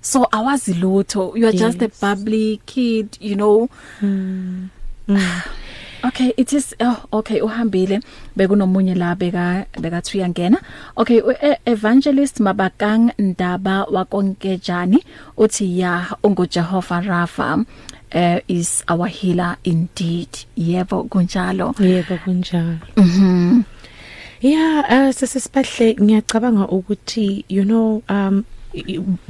so awazi lutho. You are just a Yes. bubbly kid you know? Okay it is oh okay uhambile. Bekunomunye la beka bekathi uyangena okay evangelist Mabakang Ndaba wakonkejani uthi ya ungu Jehovah Rapha uh, is our healer indeed. Yebo kunjalo. Yebo kunjalo. Mhm Yeah, uh, sesisibahle ngiyacabanga ukuthi you know um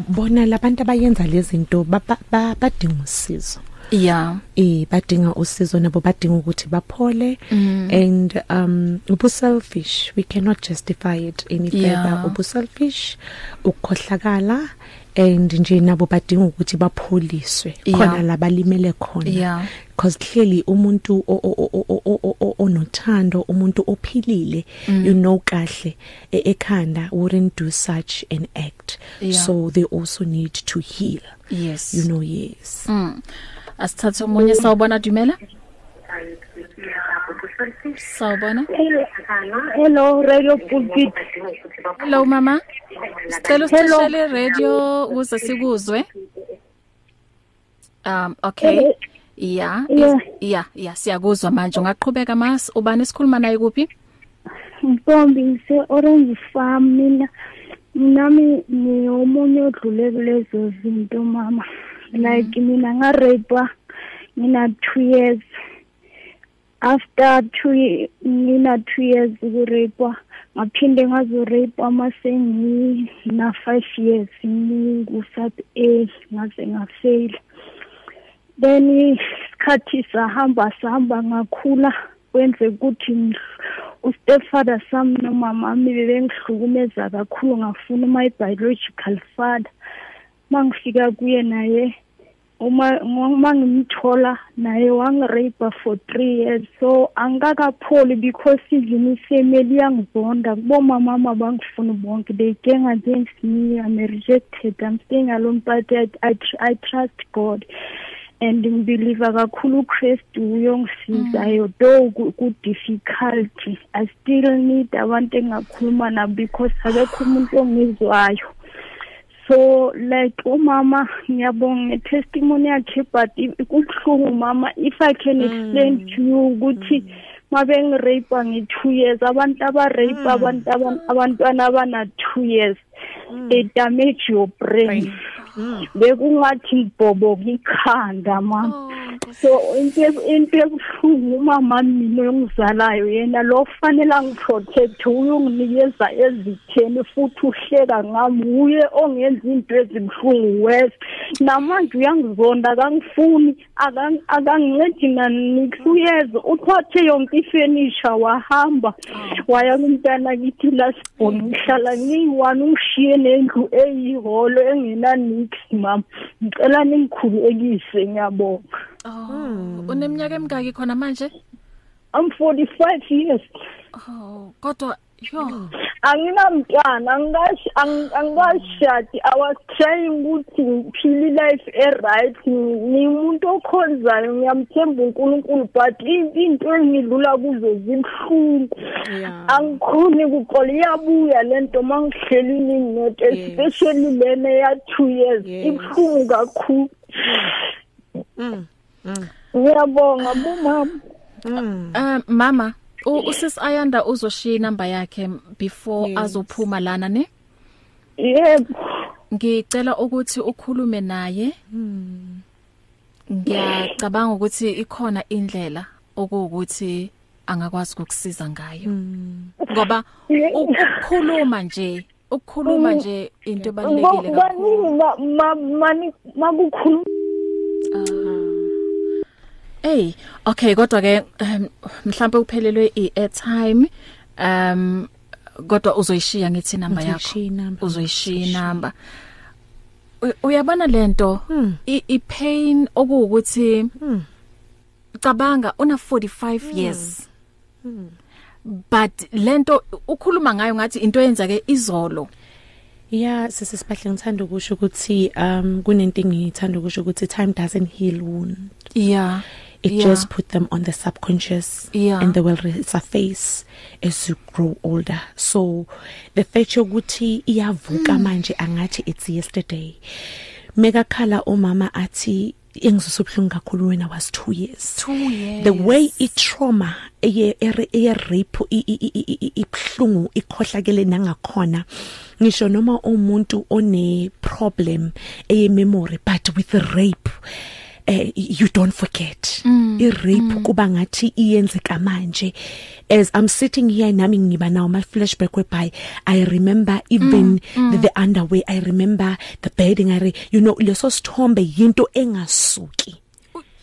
bona labantu abayenza lezi zinto ba- ba- ba- badinga usizo. Yeah Eh badinga usizo nabo badinga ukuthi baphole Mm. and um ubu selfish we cannot justify it any Yeah. further ubu selfish ukukhohlakala and nje nabo badinga ukuthi bapholiswe Yeah. khona labalimele khona Yeah. because clearly umuntu o- o- o- o- o- o- o- onothando umuntu ophilile Mm. you know kahle e- ekhanda wouldn't do such an act Yeah. so they also need to heal yes you know yes mm asithathe umunye sawubona Dumela Sawubona Hello, Radio Pulpit. Hello mama Sicela Hello. usicishele radio ukuze sikuzwe Um okay Hello. Yeah Yeah. yeah yeah siyakuzwa manje ungaqhubeka mas ubani esikhuluma naye kuphi Ntombi ngise Orange Farm mina nami ni omunye odlule kulezo zinto mama. Like mina nga rape ngina 2 years. After 2 ye- ngina 2 years ku rape ngaphinde ngazo rape amasengi na 5 years ngu South A ngaze ngafail. then isikhathi sahamba sahamba ngakhula kwenze ukuthi ngih- ustepfather sami nomama wami bebengihlukumeza kakhulu ngafuna my biological father mangifika kuye naye uma uma ngimthola naye wangirape for 3 years. So angikakapholi because even ifamily yangibonda kubomama bangifuna bonke. They gang against me. I'm rejected. I'm staying alone but I, I, tr- I trust god. And ngibelieve kakhulu uKristu uyongisizayo though ku- ku difficult i still need abantu engakhuluma nabo because akekho umuntu ongizwayo. So like umama ngiyabonga testimony yakhe but i- kubuhlungu mama. If i can explain to you ukuthi mabengirape ngi-two years abantu abarape abantu aba- abantwana abana-two years. They damage your brain bekungathi ngibhoboka ikhanda ma. So into eb- into ebuhlungu umama mina ongizalayo yena lo fanele angiprotect uyonginikeza ezitheni futhi uhleka ngami uye ongenza into ezibuhlungu wes. Namanje uyangizonda akangifuni akang- akangincedi nanix uyeza uthathe yonke ifenisha wahamba. Waya kumntana kithi lasibhoni ngihlala ngiyi-one ungishiye nendlu eyihholo engenanix mama ngicela ningikhululekise ngiyabonga Oh, uneminyaka emingaki khona manje? I'm 45 years. Oh, kodwa yo. Anginamntwana, angashi angashadi. I was trying ukuthi ngiphile life e right. Ngimuntu okhonzayo ngiyamthemba uNkulunkulu but into engidlula kuzo zibhlungu. Angikhoni ukuxola iyabuya lento mangihleli nginote especially lena ya 2 years. Ibhlungu kakhulu. Ngiyabonga bumama. Um mama, u- usisi Ayanda uzoshiya inamba yakhe before azophuma lana ne? Yebo. Ngicela ukuthi ukhulume naye. Ngiyacabanga ukuthi ikhona indlela okuwukuthi angakwazi ukukusiza ngayo. Ngoba ukukhuluma nje, ukukhuluma nje into ebalekile kakhulu. Mani makukhuluma Hey, okay kodwa ke um, mhlambe uphelelwe i-airtime um kodwa uzoyishiya ngithi number yakho. Uzoyishiya. U- Uyabona lento i i- pain okuwukuthi cabanga una 45 years. But lento ukhuluma ngayo ngathi into yenzake izolo. Yeah sisisibahle ngithanda ukusho ukuthi um kunento engithanda ukusho ukuthi time doesn't heal wound Yeah. It yeah. just put them on the subconscious Yeah. and they will resurface as you grow older so the fact yokuthi iyavuka manje angathi it's yesterday mega khala umama athi engizwe ubhlungu kakhulu when I was 2 years 2 years. the way i trauma eye eye- eye rape i- i- i- i- i- ibhlungu ikhohlakele nangakhona ngisho noma umuntu one problem eye memory but with rape eh you don't forget. Mm, i rape kuba ngathi iyenzeka manje. As i'm sitting here nami ngiba nawo my flashback whereby i remember even Mm, the, the underwear i remember the bedding i re, you know leso sithombe yinto engasuki.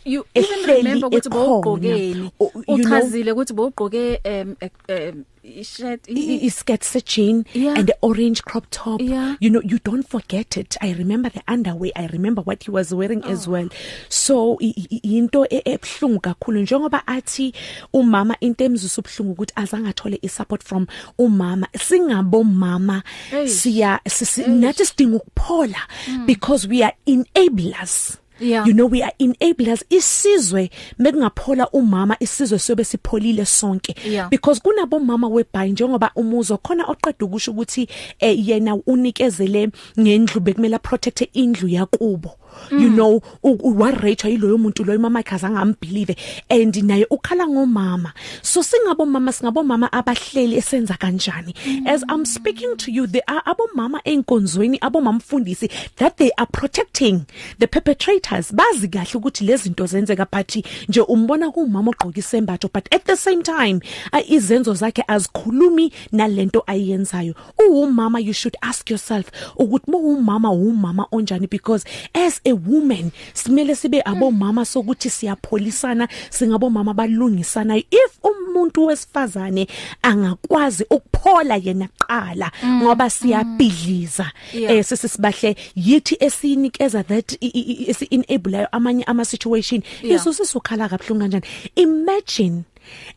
You even ehleli remember ukuthi ekhona. bowugqokeni O- you know- uchazile ukuthi bowugqoke um um i-shirt i- i- skirt se jean Yeah. and the orange crop top. Yeah. you know you don't forget it. I remember the underwear. I remember what he was wearing oh. as well. So i- i- into e- ebhlungu kakhulu. Njengoba athi umama into emzusa ubhlungu ukuthi azange athole i-support from umama singabo mama siya nathi sidinga ukuphola because we are enablers. Yeah. you know we are enablers isizwe mekungaphola umama isizwe sobe sipholile sonke Yeah. because kunabo mama webhayi njengoba umuzo khona oqeda ukusho ukuthi eh, yena unikezele ngendlu bekumele protect indlu yakubo you know warate yiloyo muntu loyo mama yakhe azange ambelieve and naye ukhala ngomama. So singabo mama singabo mama abahleli esenza kanjani? As i'm speaking to you there are abo mama enkonzweni abo mamfundisi that they are protecting the perpetrators. Bazi kahle ukuthi lezi zinto zenzeka but nje umbona kumama ogqoka isembatho but at the same time a- izenzo zakhe azikhulumi nalento ayenzayo. Uwumama you should ask yourself ukuthi mawumama umama onjani? Because as a woman simele sibe abomama sokuthi siyapholisana singabomama balungisana. If umuntu wesifazane angakwazi ukuphola yena qala ngoba siyabhidliza eh sisibahle yithi esinikeza that esi enable amanye ama situation izo sisukhala kabhlungu kanjani? Imagine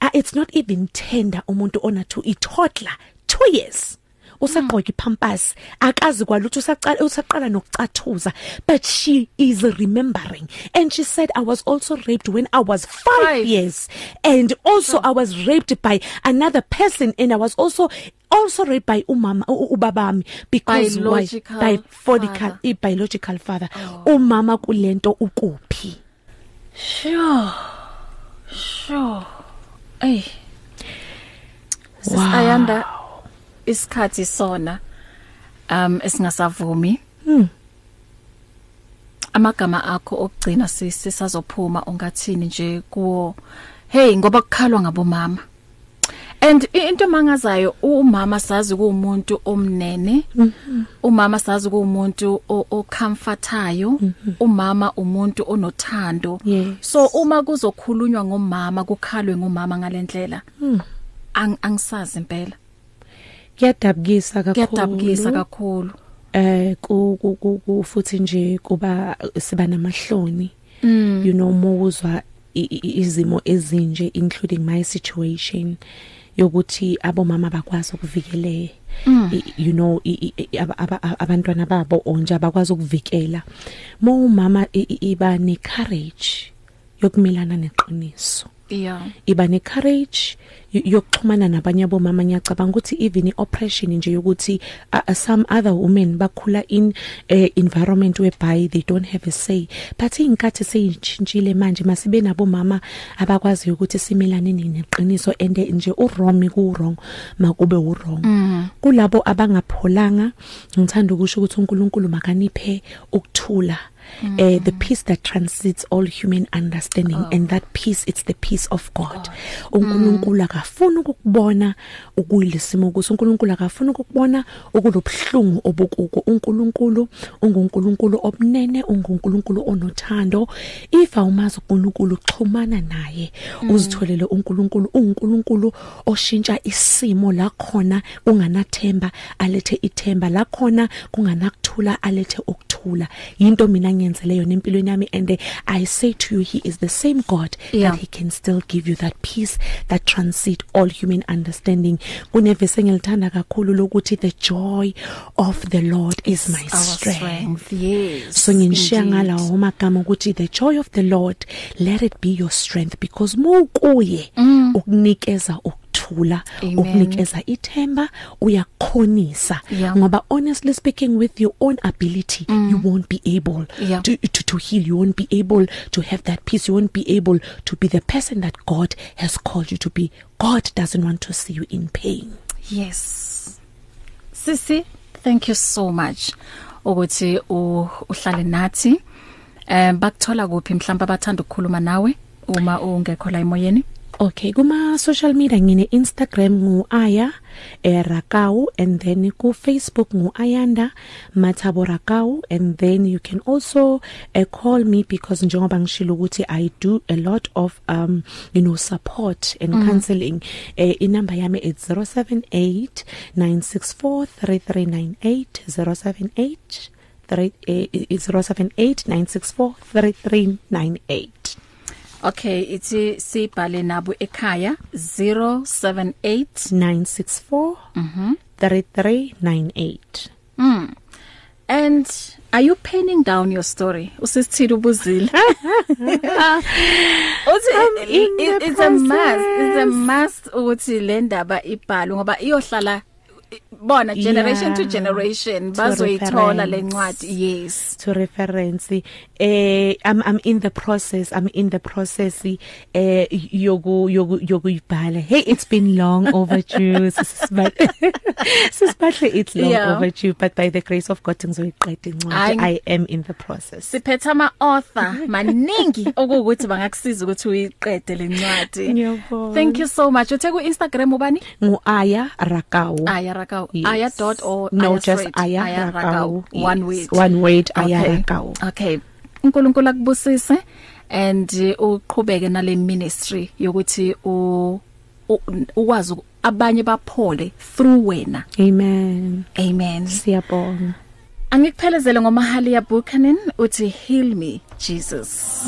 uh, it's not even tender umuntu onathu i toddler 2 years. Usaqoka ipampers akazi kwalutho usaqala usaqala nokucathuza but she is remembering and she said i was also raped when i was 5 Five. years and also i was raped by another person and i was also also raped by umama u- u- ubabami because Biological why by biological father. i biological father umama kulento ukuphi Sure. Sure. Ey. Sisayanda isikhathi sona um esingasavumi. Hmm. Amagama akho okugcina sisisazophuma ongathini nje kuwo hey ngoba kukhalwa ngabomama. And into mangazayo umama sazi kuumuntu omnene umama sazi kuumuntu ocomfortayo umama umuntu onothando so uma kuzokhulunywa ngomama kukhalwe ngomama ngalendlela Hmm. ang angisazi impela Kuyadabukisa kakhulu. kuyadabukisa kakhulu eh ku ku- ku ku- futhi nje kuba siba namahloni Mm. you know mowuzwa i- i- izimo ezinje including my situation yokuthi abomama bakwazi ukuvikele Mm. i- you know i- i- i- aba- aba- abantwana babo onje abakwazi ukuvikela mo umama i- i- iba ne courage yokumelana neqiniso yeah. Iba ne courage yokuxhumana nabanye abomama. Ngiyacabanga ukuthi even ioppression nje yokuthi uh, some other women bakhula in uh, environment whereby they don't have a say. But inkathi seyintshintshile manje masibe nabomama abakwazi ukuthi simelane neqiniso and nje uwrong ku wrong makube uwrong. Mm. kulabo abangapholanga ngithanda ukusho ukuthi uNkulunkulu makaniphe ukuthula. Mm. uh, the peace that transcends all human understanding oh. and that peace it's the peace of God. uNkulunkulu akafuni ukukubona ukuyilisimo kuso. uNkulunkulu akafuni ukukubona okulobhlungu obukuko. uNkulunkulu unguNkulunkulu obunene unguNkulunkulu onothando. If awumazi uNkulunkulu xhumana naye. Uzitholele uNkulunkulu. uNkulunkulu oshintsha isimo la khona kunganathemba alethe ithemba. La khona kunganakuthula alethe ukuthula yinto mina ngiyenzele yona empilweni yami and I say to you he is the same God Yeah. that he can still give you that peace that transcend all human understanding kunevese engilithanda kakhulu lokuthi the joy of the Lord is my our strength strength yes so nginishiya indeed. ngalawo magama ukuthi the joy of the Lord let it be your strength because mukuye Mm. ukunikeza ukuthula ukunikeza ithemba uyakhonisa ngoba honestly speaking with your own ability Mm. you won't be able Yeah. to, to to heal you won't be able to have that peace you won't be able to be the person that God has called you to be God doesn't want to see you in pain Yes. Sisi, thank you so much ukuthi uhlale nathi. Um bakuthola kuphi mhlawumbe abathanda ukukhuluma nawe uma ungekho la emoyeni? Okay kuma social media ngine Instagram ngu Aya eh, Rakau and then ku Facebook ngu Ayanda Mathabo Rakau and then you can also uh, call me because njengoba ngishilo ukuthi I do a lot of um you know support and Mhm. mm. counseling eh, inamba yami it's 078 964 3398 078 3 eh, it's 078 964 3398 Okay, ithi sibhale nabo ekhaya 078 964 Mhm. 3398 Mm. And are you penning down your story? Usisithile ubuzile. Uthi I'm in it, the it's a must. It's a process. must ukuthi le ndaba ibhalwe ngoba iyohlala bona generation to Yeah. generation To bazoyithola le reference. ncwadi. Yes. to reference eh I'm I'm in the process I'm in the process eh yoku yoku yokuyibhala hey it's been long overdue sisibahle sisibahle it's long Yeah. overdue but by the grace of God ngizoyiqeda incwadi Hayi. I am in the process Siphethe ama author maningi okuwukuthi bangakusiza ukuthi uyiqede le ncwadi. Ngiyabonga. Thank you so much. Uthe ku Instagram ubani? ngu Aya Rakau Aya Rakau. Yes. Aya dot or no Aya just straight? Aya, Aya Rakau Rakau. One Yes. word. one word Aya Okay. Rakau Okay. uNkulunkulu akubusise and uh, uqhubeke nale ministry yokuthi u u- ukwazi uku- abanye baphole through wena. amen Amen. siyabonga Angikuphelezele ngomahali Buchanan uthi heal me Jesus.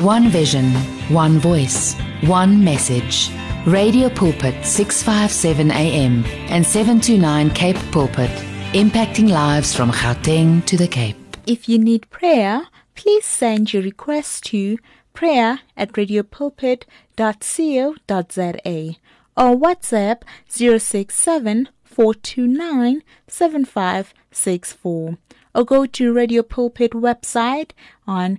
One vision, one voice, one message. Radio Pulpit 657 AM and 729 Cape Pulpit, impacting lives from Gauteng to the Cape. If you need prayer, please send your request to prayer at radiopulpit.co.za or WhatsApp 067 429 7564 or go to Radio Pulpit website on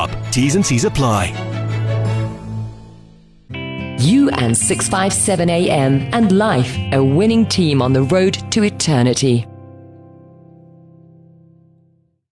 shop. T's and C's apply. You and 657 AM and life, a winning team on the road to eternity.